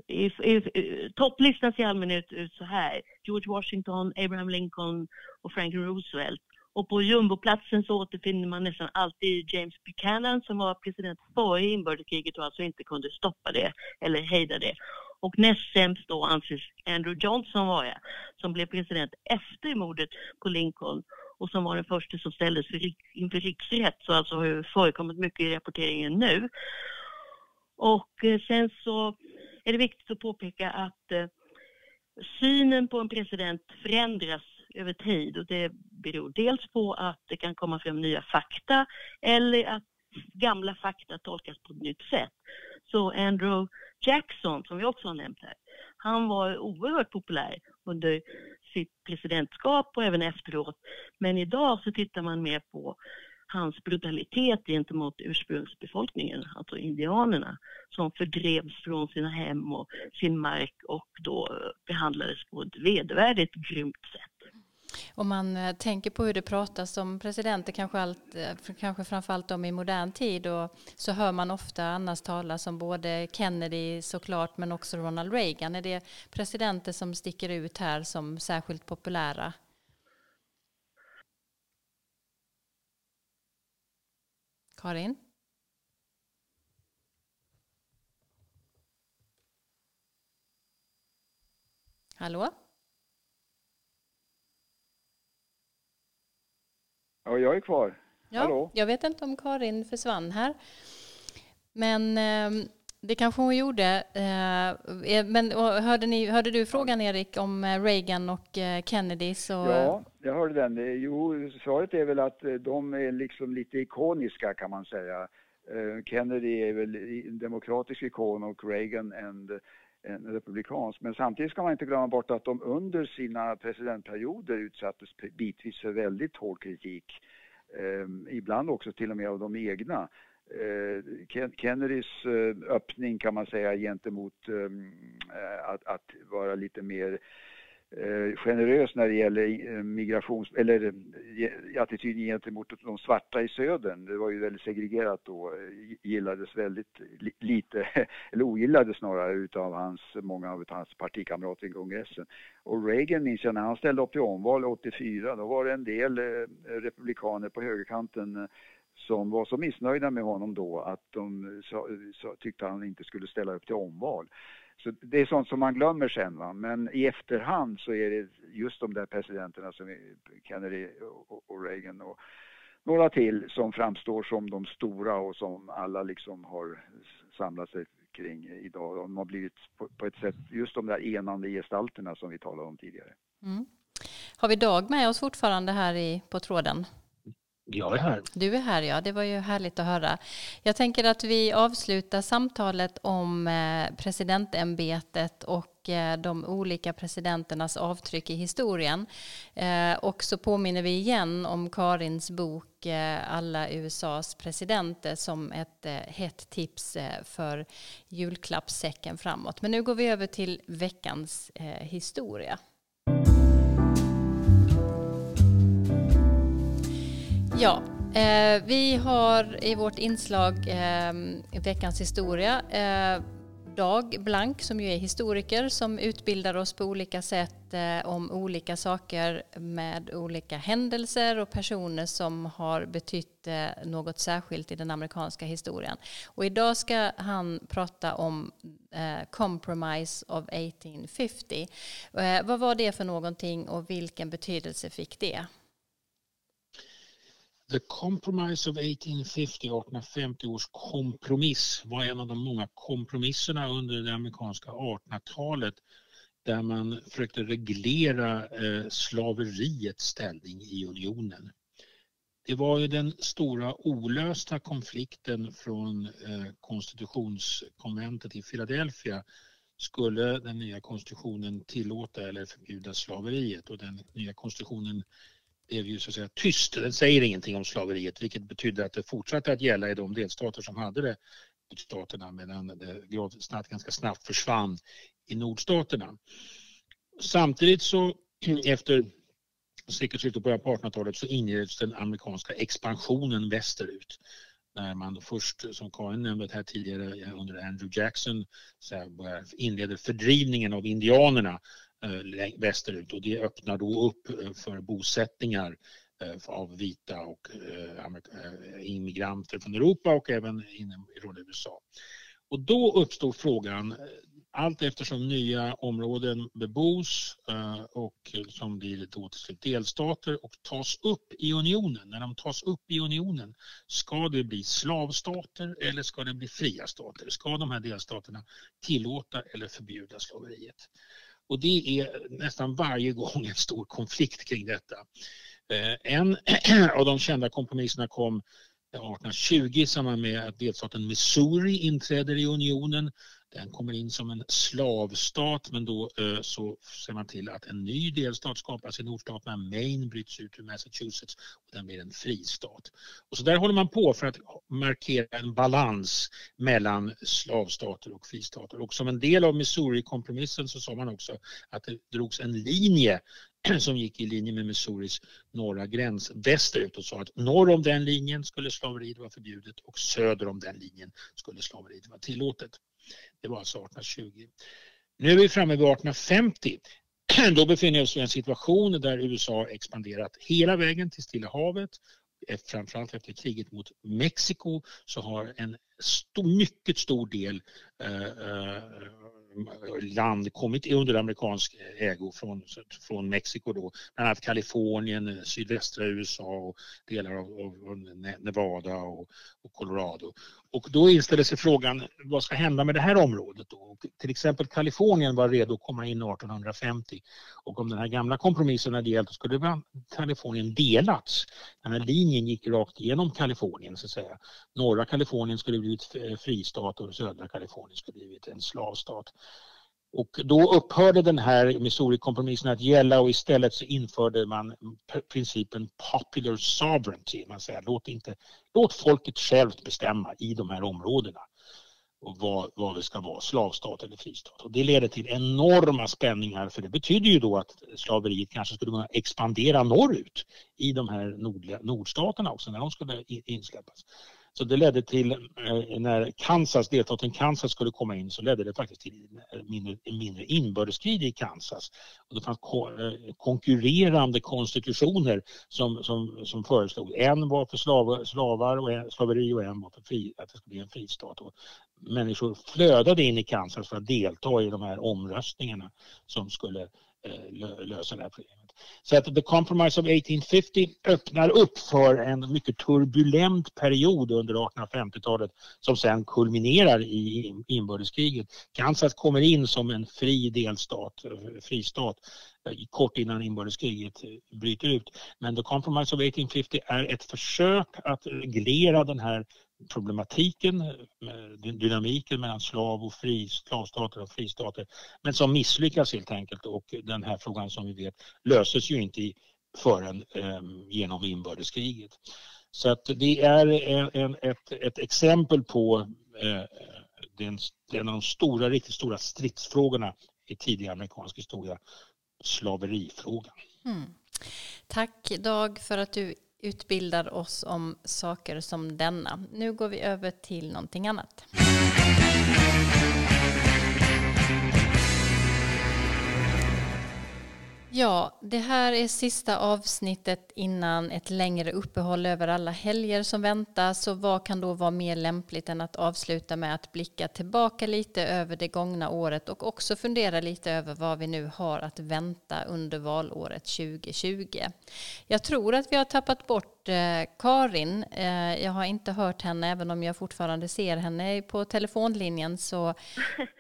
Speaker 6: i, i, topplistan ser allmänhet ut så här. George Washington, Abraham Lincoln och Franklin Roosevelt. Och på jumboplatsen så återfinner man nästan alltid James Buchanan som var president före inbördeskriget och alltså inte kunde stoppa det eller hejda det. Och näst sämst då anses Andrew Johnson vara, som blev president efter mordet på Lincoln och som var den första som ställdes inför riksrätt, så alltså har förekommit mycket i rapporteringen nu. Och eh, sen så är det viktigt att påpeka att eh, synen på en president förändras över tid och det beror dels på att det kan komma fram nya fakta eller att gamla fakta tolkas på ett nytt sätt. Så Andrew Jackson, som vi också har nämnt här, han var oerhört populär under sitt presidentskap och även efteråt. Men idag så tittar man mer på hans brutalitet gentemot ursprungsbefolkningen, alltså indianerna, som fördrevs från sina hem och sin mark och då eh, behandlades på ett vedervärdigt grymt sätt.
Speaker 1: Om man eh, tänker på hur det pratas om presidenter, kanske, allt, eh, kanske framförallt om i modern tid, och så hör man ofta annars talas om både Kennedy såklart, men också Ronald Reagan. Är det presidenter som sticker ut här som särskilt populära? Karin? Hallå?
Speaker 5: Ja, jag är kvar.
Speaker 1: Ja, Hallå? Jag vet inte om Karin försvann här. Men eh, det kanske hon gjorde. Eh, eh, men hörde, ni, hörde du frågan Erik om eh, Reagan och Kennedy? Så...
Speaker 5: Ja, jag hörde den. Jo, svaret är väl att de är liksom lite ikoniska kan man säga. Kennedy är väl en demokratisk ikon och Reagan en, en republikansk. Men samtidigt ska man inte glömma bort att de under sina presidentperioder utsattes bitvis för väldigt hård kritik. ibland också till och med av de egna. Eh, Kennedys eh, öppning kan man säga gentemot ehm, eh, att, att vara lite mer eh, generös när det gäller migrations eller attityden gentemot de svarta i södern. Det var ju väldigt segregerat då, gillades väldigt lite, eller ogillades snarare utav hans, många av hans partikamrater i kongressen. Och Reagan minns jag när han ställde upp till omval 84, då var det en del republikaner på högerkanten som var så missnöjda med honom då att de så, så, tyckte han inte skulle ställa upp till omval. Så det är sånt som man glömmer sen va? men i efterhand så är det just de där presidenterna som Kennedy och, Reagan och några till som framstår som de stora och som alla liksom har samlat sig kring idag. De har blivit på, på ett sätt just de där enande gestalterna som vi talade om tidigare. Mm.
Speaker 1: Har vi Dag med oss fortfarande här i, på tråden?
Speaker 7: Jag är här.
Speaker 1: Du är här, ja. Det var ju härligt att höra. Jag tänker att vi avslutar samtalet om eh, presidentämbetet och eh, de olika presidenternas avtryck i historien. Eh, och så påminner vi igen om Karins bok Alla USAs presidenter som ett hett tips för julklappssäcken framåt. Men nu går vi över till veckans historia. Ja, eh, vi har i vårt inslag eh, Veckans historia eh, Dag Blank som ju är historiker som utbildar oss på olika sätt eh, om olika saker med olika händelser och personer som har betytt eh, något särskilt i den amerikanska historien. Och idag ska han prata om eh, Compromise of 1850. Eh, vad var det för någonting och vilken betydelse fick det?
Speaker 7: The Compromise of 1850, 1850 års kompromiss, var en av de många kompromisserna under det amerikanska 1800-talet där man försökte reglera eh, slaveriets ställning i unionen. Det var ju den stora olösta konflikten från eh, konstitutionskonventet i Philadelphia. Skulle den nya konstitutionen tillåta eller förbjuda slaveriet? Och den nya konstitutionen blev ju så att säga tyst. Den säger ingenting om slaveriet vilket betydde att det fortsatte att gälla i de delstater som hade det staterna medan det snabbt, ganska snabbt försvann i nordstaterna. Samtidigt så efter sekelskiftet och början på 1800-talet så inleddes den amerikanska expansionen västerut när man först, som Karin nämnde här tidigare under Andrew Jackson, så inleder fördrivningen av indianerna Eh, västerut och det öppnar då upp eh, för bosättningar eh, av vita och immigranter från Europa och även inom USA. Och då uppstår frågan, allt eftersom nya områden bebos och som blir då till slut delstater och tas upp i unionen. När de tas upp i unionen, ska det bli slavstater eller ska det bli fria stater? Ska de här delstaterna tillåta eller förbjuda slaveriet? Och det är nästan varje gång en stor konflikt kring detta. Eh, en av de kända kompromisserna kom 1820 i samband med att delstaten Missouri inträder i unionen. Den kommer in som en slavstat men då eh, så ser man till att en ny delstat skapas i nordstaterna. Maine bryts ut ur Massachusetts och den blir en fristat. Och så där håller man på för att markera en balans mellan slavstater och fristater. Och som en del av Missouri-kompromissen så sa man också att det drogs en linje som gick i linje med Missouris norra gräns västerut och sa att norr om den linjen skulle slaveriet vara förbjudet och söder om den linjen skulle slaveriet vara tillåtet. Det var alltså 1820. Nu är vi framme vid 1850. Då befinner vi oss i en situation där USA expanderat hela vägen till Stilla havet. Framförallt efter kriget mot Mexiko så har en stor, mycket stor del eh, eh land kommit under amerikansk ägo från, från Mexiko då, bland annat Kalifornien, sydvästra USA och delar av, av Nevada och, och, Colorado. Och då inställer sig frågan, vad ska hända med det här området då? Till exempel Kalifornien var redo att komma in 1850 och om den här gamla kompromissen hade gällt så skulle Kalifornien delats. Den här linjen gick rakt igenom Kalifornien så att säga. Norra Kalifornien skulle blivit fristat och södra Kalifornien skulle blivit en slavstat. Och då upphörde den här Missouri-kompromissen att gälla och istället så införde man principen popular sovereignty. Man säger låt, inte, låt folket självt bestämma i de här områdena och vad, vad det ska vara, slavstat eller fristat. Och det leder till enorma spänningar för det betyder ju då att slaveriet kanske skulle kunna expandera norrut i de här nordliga, nordstaterna också när de skulle insläppas. Så det ledde till, eh, när Kansas, delstaten Kansas skulle komma in så ledde det faktiskt till mindre, mindre inbördeskrig i Kansas. Och det fanns eh, konkurrerande konstitutioner som, som, som föreslog. En var för slav, slavar och en, slaveri och en var för fri, att det skulle bli en fristat. Och människor flödade in i Kansas för att delta i de här omröstningarna som skulle eh, lösa det här problemet. Så att The Compromise of 1850 öppnar upp för en mycket turbulent period under 1850-talet som sen kulminerar i inbördeskriget. Kansas kommer in som en fri delstat, fristat eh, kort innan inbördeskriget eh, bryter ut. Men The Compromise of 1850 är ett försök att reglera den här problematiken, dynamiken mellan slav och fri, slavstater och fristater, men som misslyckas helt enkelt och den här frågan som vi vet löses ju inte förrän eh, genom inbördeskriget. Så att det är en, en, ett, ett exempel på eh, den, en av de stora, riktigt stora stridsfrågorna i tidig amerikansk historia, slaverifrågan. Mm.
Speaker 1: Tack Dag för att du utbildar oss om saker som denna. Nu går vi över till någonting annat. Ja, det här är sista avsnittet innan ett längre uppehåll över alla helger som väntar. Så vad kan då vara mer lämpligt än att avsluta med att blicka tillbaka lite över det gångna året och också fundera lite över vad vi nu har att vänta under valåret 2020. Jag tror att vi har tappat bort eh, Karin. Eh, jag har inte hört henne även om jag fortfarande ser henne på telefonlinjen. Så eh,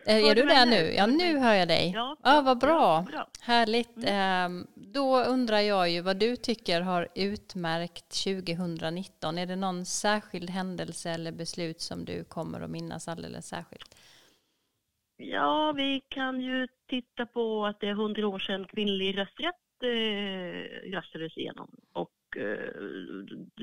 Speaker 1: är du där nu? Ja, nu hör jag dig. Ja, ja vad bra. bra. Härligt. Mm. Ehm, då undrar jag ju vad du tycker har utmärkt 2019. Är det någon särskild händelse eller beslut som du kommer att minnas alldeles särskilt?
Speaker 6: Ja, vi kan ju titta på att det är hundra år sedan kvinnlig rösträtt eh, röstades igenom. Och Eh,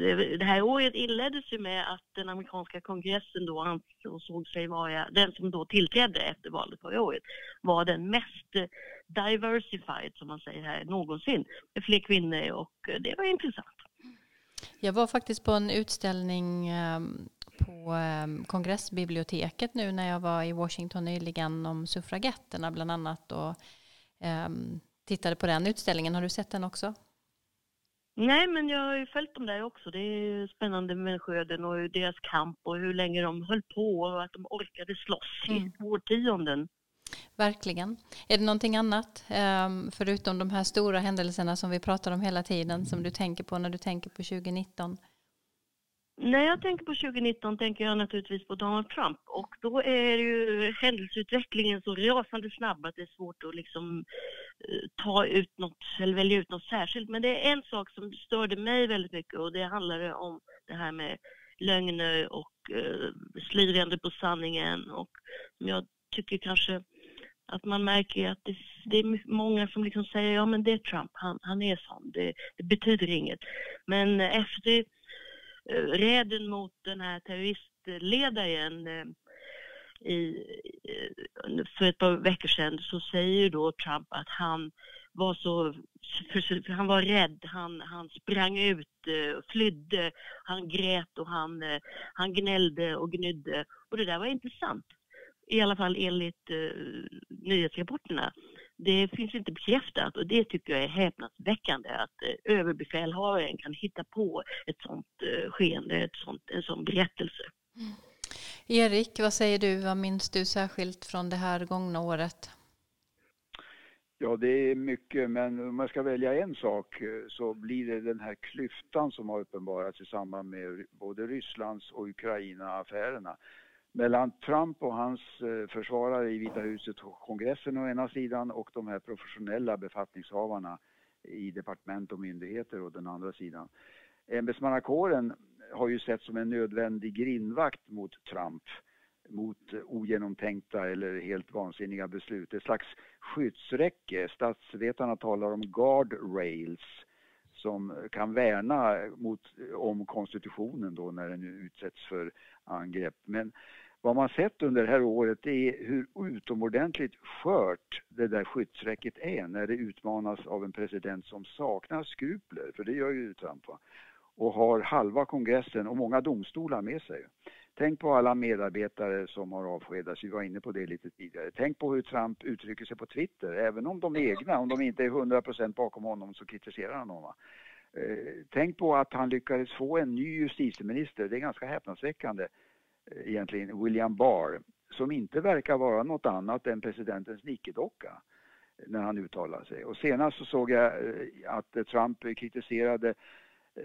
Speaker 6: eh, det här året inleddes ju med att den amerikanska kongressen då ansåg sig vara, den som då tillträdde efter valet förra året, var den mest diversified, som man säger här, någonsin. Med fler kvinnor och eh, det var intressant.
Speaker 1: Jag var faktiskt på en utställning ehm, på ehm, kongressbiblioteket nu när jag var i Washington nyligen om suffragetterna bland annat och ehm, tittade på den utställningen. Har du sett den också?
Speaker 6: Nej, men jag har ju följt dem där också. Det är spännande människoöden och deras kamp och hur länge de höll på och att de orkade slåss mm. i årtionden.
Speaker 1: Verkligen. Är det någonting annat, ehm, förutom de här stora händelserna som vi pratar om hela tiden, som du tänker på när du tänker på 2019?
Speaker 6: När jag tänker på 2019 tänker jag naturligtvis på Donald Trump och då är ju händelseutvecklingen så rasande snabb att det är svårt att liksom eh, ta ut något eller välja ut något särskilt. Men det är en sak som störde mig väldigt mycket och det handlade om det här med lögner och eh, slirande på sanningen och jag tycker kanske att man märker att det, det, är många som liksom säger ja men det är Trump, han, han är sån, det, det betyder inget. Men eh, efter räden mot den här terroristledaren eh, i, eh, för ett par veckor sedan så säger då Trump att han var så, han var rädd, han, han sprang ut, eh, flydde, han grät och han, han gnällde och gnydde. Och det där var inte sant, i alla fall enligt uh, nyhetsrapporterna det finns inte bekräftat och det tycker jag är häpnadsväckande att eh, överbefälhavaren kan hitta på ett sånt eh, skeende, ett sånt, en sån berättelse. Mm.
Speaker 1: Erik, vad säger du? Vad minns du särskilt från det här gångna året?
Speaker 5: Ja, det är mycket, men om jag ska välja en sak eh, så blir det den här klyftan som har uppenbarats i samband med både Rysslands och Ukraina-affärerna mellan Trump och hans eh, försvarare i Vita huset och kongressen å ena sidan och de här professionella befattningshavarna i departement och myndigheter å den andra sidan. Ämbetsmannakåren har ju sett som en nödvändig grindvakt mot Trump mot ogenomtänkta eller helt vansinniga beslut. Ett slags skyddsräcke. Statsvetarna talar om guardrails rails som kan värna mot, om konstitutionen då när den utsätts för angrepp. Men vad man sett under det här året är hur utomordentligt skört det där skyddsräcket är när det utmanas av en president som saknar skrupler, för det gör ju Trump va? och har halva kongressen och många domstolar med sig. Tänk på alla medarbetare som har avskedats, vi var inne på det lite tidigare. Tänk på hur Trump uttrycker sig på Twitter, även om de är egna, om de inte är 100% bakom honom så kritiserar han honom. Eh, tänk på att han lyckades få en ny justitieminister, det är ganska häpnadsväckande eh, egentligen, William Barr, som inte verkar vara något annat än presidentens nickedocka när han uttalar sig. Och senast så såg jag eh, att Trump kritiserade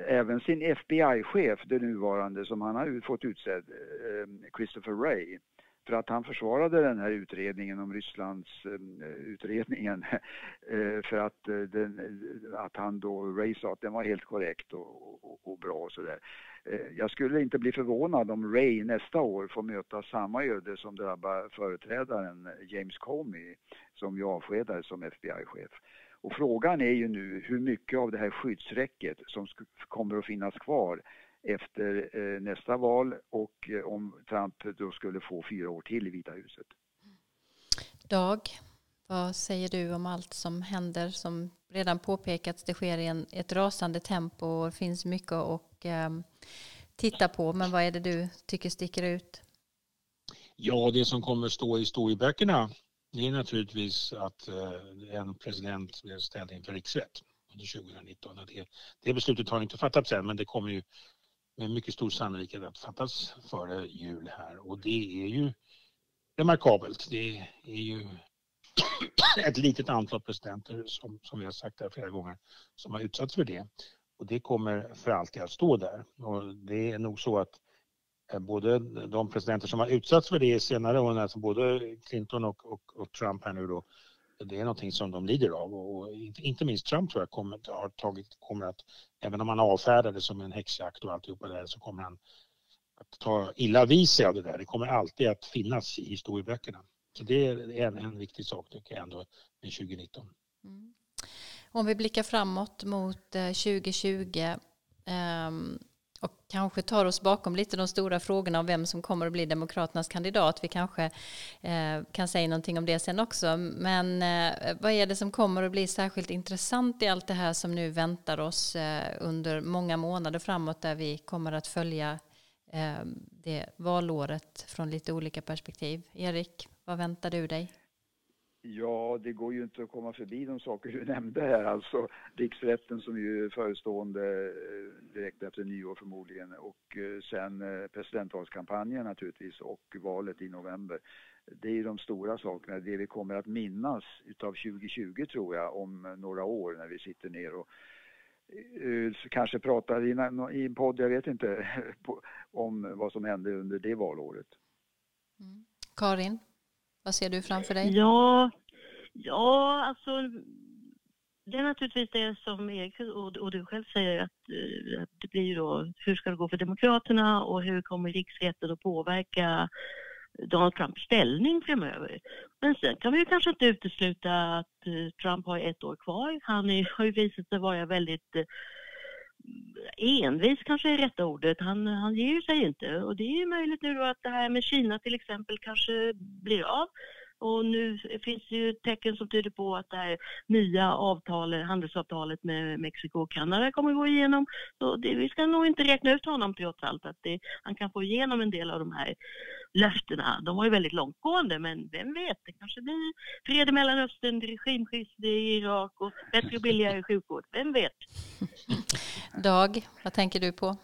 Speaker 5: även sin FBI-chef, den nuvarande, som han har fått utsedd, eh, Christopher Wray, för att han försvarade den här utredningen om Rysslands eh, utredningen eh, för att, den, att han då, Ray sa att den var helt korrekt och, och, och bra och sådär. Jag skulle inte bli förvånad om Ray nästa år får möta samma öde som drabbar företrädaren James Comey som ju avskedades som FBI-chef. Och frågan är ju nu hur mycket av det här skyddsräcket som kommer att finnas kvar efter eh, nästa val och eh, om Trump då skulle få fyra år till i Vita huset.
Speaker 1: Dag, vad säger du om allt som händer? Som redan påpekats, det sker i en, ett rasande tempo och det finns mycket att eh, titta på. Men vad är det du tycker sticker ut?
Speaker 7: Ja, det som kommer stå i historieböckerna det är naturligtvis att eh, en president blir ställd inför riksrätt under 2019. Det, det beslutet har inte fattats än men det kommer ju med mycket stor sannolikhet att fattas före jul här och det är ju remarkabelt. Det är ju ett litet antal presidenter som, som vi har sagt här flera gånger som har utsatts för det. Och det kommer för alltid att stå där. Och det är nog så att Eh, både de presidenter som har utsatts för det senare åren, alltså både Clinton och, och, och, Trump här nu då, det är någonting som de lider av och inte minst Trump tror jag kommer, har tagit, kommer att, även om han avfärdar det som en häxjakt och alltihopa där så kommer han att ta illa vid sig av det där. Det kommer alltid att finnas i historieböckerna. Så det är en, en viktig sak tycker jag ändå med 2019. Mm.
Speaker 1: Om vi blickar framåt mot eh, 2020 um och kanske tar oss bakom lite de stora frågorna om vem som kommer att bli Demokraternas kandidat. Vi kanske eh, kan säga någonting om det sen också. Men eh, vad är det som kommer att bli särskilt intressant i allt det här som nu väntar oss eh, under många månader framåt där vi kommer att följa eh, det valåret från lite olika perspektiv? Erik, vad väntar du dig?
Speaker 5: Ja, det går ju inte att komma förbi de saker du nämnde här. Alltså riksrätten som ju är förestående eh, direkt efter nyår förmodligen och eh, sen eh, presidentvalskampanjen naturligtvis och valet i november. Det är ju de stora sakerna, det vi kommer att minnas utav 2020 tror jag om några år när vi sitter ner och kanske pratar i en podd, jag vet inte, om vad som hände under det valåret.
Speaker 1: Mm. Karin? Vad ser du framför dig?
Speaker 6: Ja, ja alltså det är naturligtvis det som Erik och, du själv säger att, eh, det blir ju då hur ska det gå för Demokraterna och hur kommer riksrätten att påverka Donald Trumps ställning framöver. Men sen kan vi ju kanske inte utesluta att eh, Trump har ett år kvar. Han är, har ju visat sig vara väldigt eh, envis kanske är rätta ordet. Han, han ger sig inte och det är ju möjligt nu då att det här med Kina till exempel kanske blir av. Och nu finns det ju tecken som tyder på att det här nya avtalet, handelsavtalet med Mexiko och Kanada kommer att gå igenom. Så det, vi ska nog inte räkna ut honom trots allt, att det, han kan få igenom en del av de här löftena. De var ju väldigt långtgående, men vem vet, det kanske blir fred i Mellanöstern, regimskifte i Irak och bättre och billigare sjukvård. Vem vet?
Speaker 1: Dag, vad tänker du på?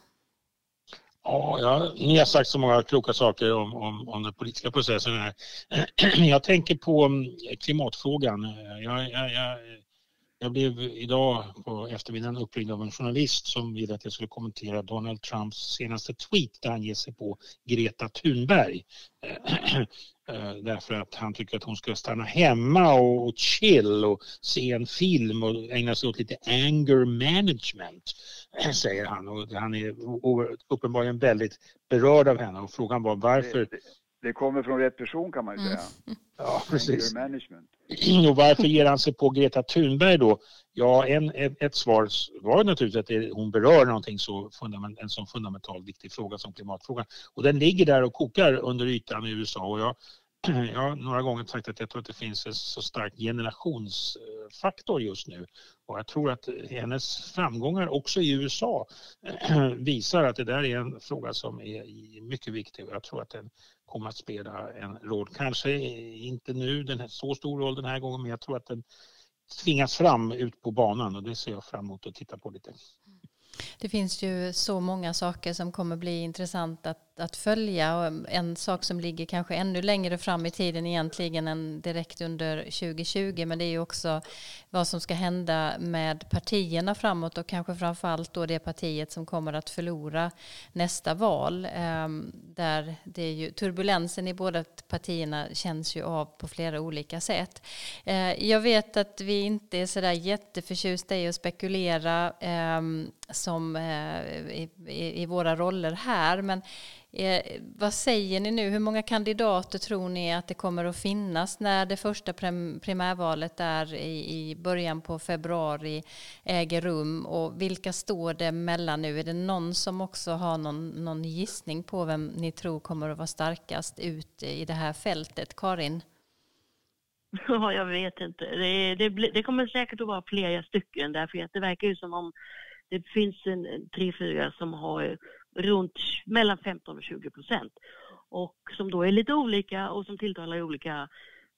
Speaker 7: Ja, ja, ni har sagt så många kloka saker om, om, om den politiska processen här. Jag tänker på mm, klimatfrågan. Jag, jag, jag, jag blev idag på eftermiddagen uppringd av en journalist som ville att jag skulle kommentera Donald Trumps senaste tweet där han ger sig på Greta Thunberg. Eh, eh, därför att han tycker att hon ska stanna hemma och chill och se en film och ägna sig åt lite anger management, säger han. Och han är uppenbarligen väldigt berörd av henne och frågan var varför
Speaker 5: det kommer från rätt person kan man ju säga.
Speaker 7: Mm. Ja, precis. Management. Och varför ger han sig på Greta Thunberg då? Ja, en, ett, svar var naturligtvis att det, hon berör någonting så fundament, en så fundamental viktig fråga som klimatfrågan. Och den ligger där och kokar under ytan i USA och jag jag har några gånger sagt att jag tror att det finns en så stark generationsfaktor just nu. Och jag tror att hennes framgångar också i USA visar att det där är en fråga som är mycket viktig och jag tror att den kommer att spela en roll. Kanske inte nu den här, så stor roll den här gången men jag tror att den tvingas fram ut på banan och det ser jag fram emot att titta på lite.
Speaker 1: Det finns ju så många saker som kommer bli intressant att att följa. Och en sak som ligger kanske ännu längre fram i tiden egentligen än direkt under 2020 men det är ju också vad som ska hända med partierna framåt och kanske framförallt då det partiet som kommer att förlora nästa val. Ehm, där det är ju, turbulensen i båda partierna känns ju av på flera olika sätt. Ehm, jag vet att vi inte är sådär jätteförtjusta i att spekulera ehm, som eh, i, i, i våra roller här men Eh, vad säger ni nu? Hur många kandidater tror ni att det kommer att finnas när det första prim primärvalet där i, i början på februari äger rum? Och vilka står det mellan nu? Är det någon som också har någon, någon gissning på vem ni tror kommer att vara starkast ut i det här fältet? Karin?
Speaker 6: Ja, jag vet inte. Det, det, det, kommer säkert att vara flera stycken därför att det verkar ju som om det finns en, tre, fyra som har runt mellan 15 och 20 procent och som då är lite olika och som tilltalar olika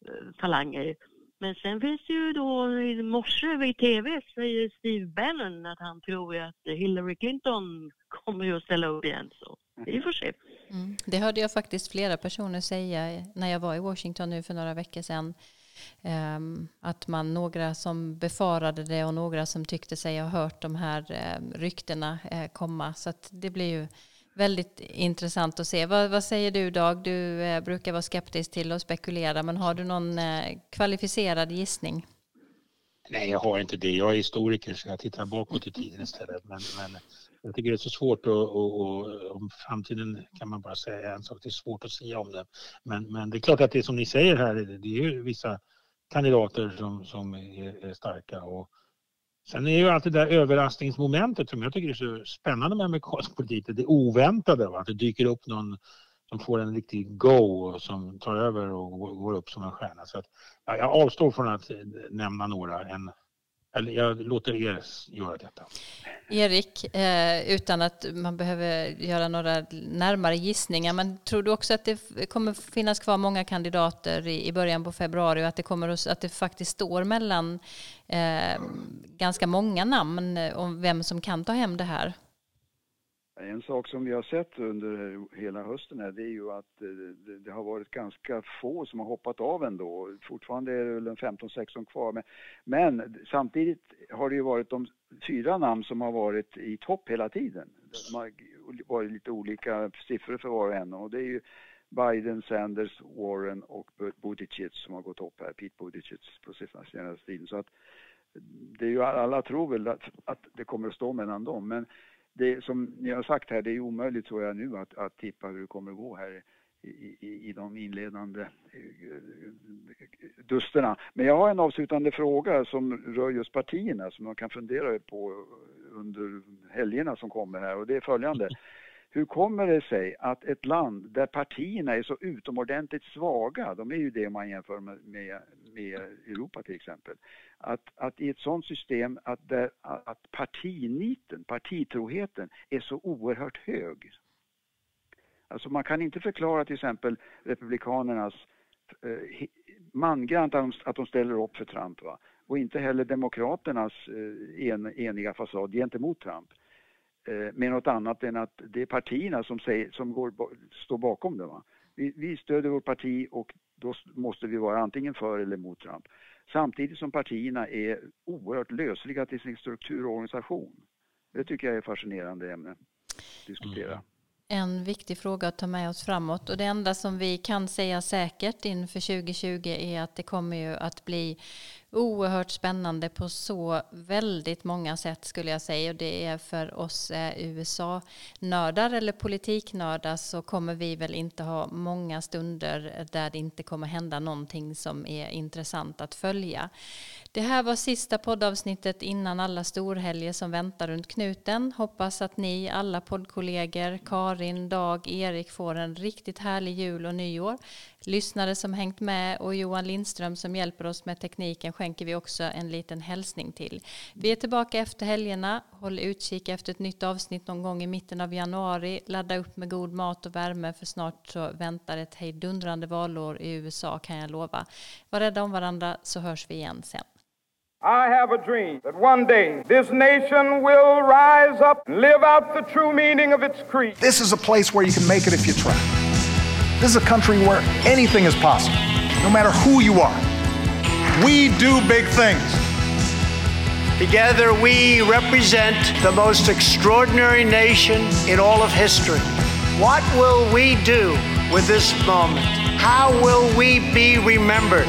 Speaker 6: eh, talanger. Men sen finns det ju då i morse i tv säger Steve Bannon att han tror att Hillary Clinton kommer att ställa upp igen. Så vi får se.
Speaker 1: Mm. Det hörde jag faktiskt flera personer säga när jag var i Washington nu för några veckor sedan. Um, att man några som befarade det och några som tyckte sig ha hört de här um, ryktena uh, komma. Så att det blir ju väldigt intressant att se. Vad, vad säger du Dag? Du uh, brukar vara skeptisk till att spekulera men har du någon uh, kvalificerad gissning?
Speaker 7: Nej, jag har inte det. Jag är historiker så jag tittar bakåt i tiden istället. Men, men jag tycker det är så svårt att, och, och, om framtiden kan man bara säga en sak, det är svårt att säga om det. Men, men det är klart att det som ni säger här, det är ju vissa kandidater som, som är, är starka. Och sen är ju alltid det där överraskningsmomentet som jag tycker är så spännande med amerikansk politik, det oväntade, va? att det dyker upp någon som får en riktig go och som tar över och går upp som en stjärna. Så att, ja, jag avstår från att nämna några. En, eller jag låter er göra detta.
Speaker 1: Erik, eh, utan att man behöver göra några närmare gissningar, men tror du också att det kommer finnas kvar många kandidater i, början på februari och att det, kommer att, det faktiskt står mellan eh, ganska många namn om vem som kan ta hem det här?
Speaker 5: En sak som vi har sett under hela hösten här, det är ju att eh, det, har varit ganska få som har hoppat av ändå. Fortfarande är det väl en 15-16 kvar. Men, men, samtidigt har det ju varit de fyra namn som har varit i topp hela tiden. De har varit lite olika siffror för var och en och det är ju Biden, Sanders, Warren och Buttigieg som har gått upp här, Pete Buttigieg på senaste tiden. Så att det är ju alla tror väl att, att det kommer att stå mellan dem. Men det som ni har sagt här, det är omöjligt tror jag nu att, att tippa hur det kommer att gå här i, i, i de inledande eh, dusterna. Men jag har en avslutande fråga som rör just partierna som man kan fundera på under helgerna som kommer här och det är följande. Hur kommer det sig att ett land där partierna är så utomordentligt svaga, de är ju det man jämför med, med, med Europa till exempel, att, att i ett sådant system att, där, att partiniten, partitroheten är så oerhört hög. Alltså man kan inte förklara till exempel Republikanernas eh, mangrant att de ställer upp för Trump va? och inte heller Demokraternas eh, en, eniga fasad gentemot Trump eh, med något annat än att det är partierna som, säger, som går, står bakom det. Va? Vi, vi stöder vårt parti och då måste vi vara antingen för eller emot Trump. Samtidigt som partierna är oerhört lösliga till sin struktur och organisation. Det tycker jag är ett fascinerande ämne att diskutera. Mm.
Speaker 1: En viktig fråga att ta med oss framåt och det enda som vi kan säga säkert inför 2020 är att det kommer ju att bli oerhört spännande på så väldigt många sätt skulle jag säga. Och det är för oss eh, USA-nördar eller politiknördar så kommer vi väl inte ha många stunder där det inte kommer hända någonting som är intressant att följa. Det här var sista poddavsnittet innan alla storhelger som väntar runt knuten. Hoppas att ni, alla poddkollegor, Karin, Dag, Erik får en riktigt härlig jul och nyår. Lyssnare som hängt med och Johan Lindström som hjälper oss med tekniken skänker vi också en liten hälsning till. Vi är tillbaka efter helgerna. Håll utkik efter ett nytt avsnitt någon gång i mitten av januari. Ladda upp med god mat och värme för snart så väntar ett hejdundrande valår i USA kan jag lova. Var rädda om varandra så hörs vi igen sen.
Speaker 2: I have a dream that one day this nation will rise up and live out the true meaning of its creed.
Speaker 3: This is a place where you can make it if you try. This is a country where anything is possible, no matter who you are. We do big things.
Speaker 4: Together, we represent the most extraordinary nation in all of history. What will we do with this moment? How will we be remembered?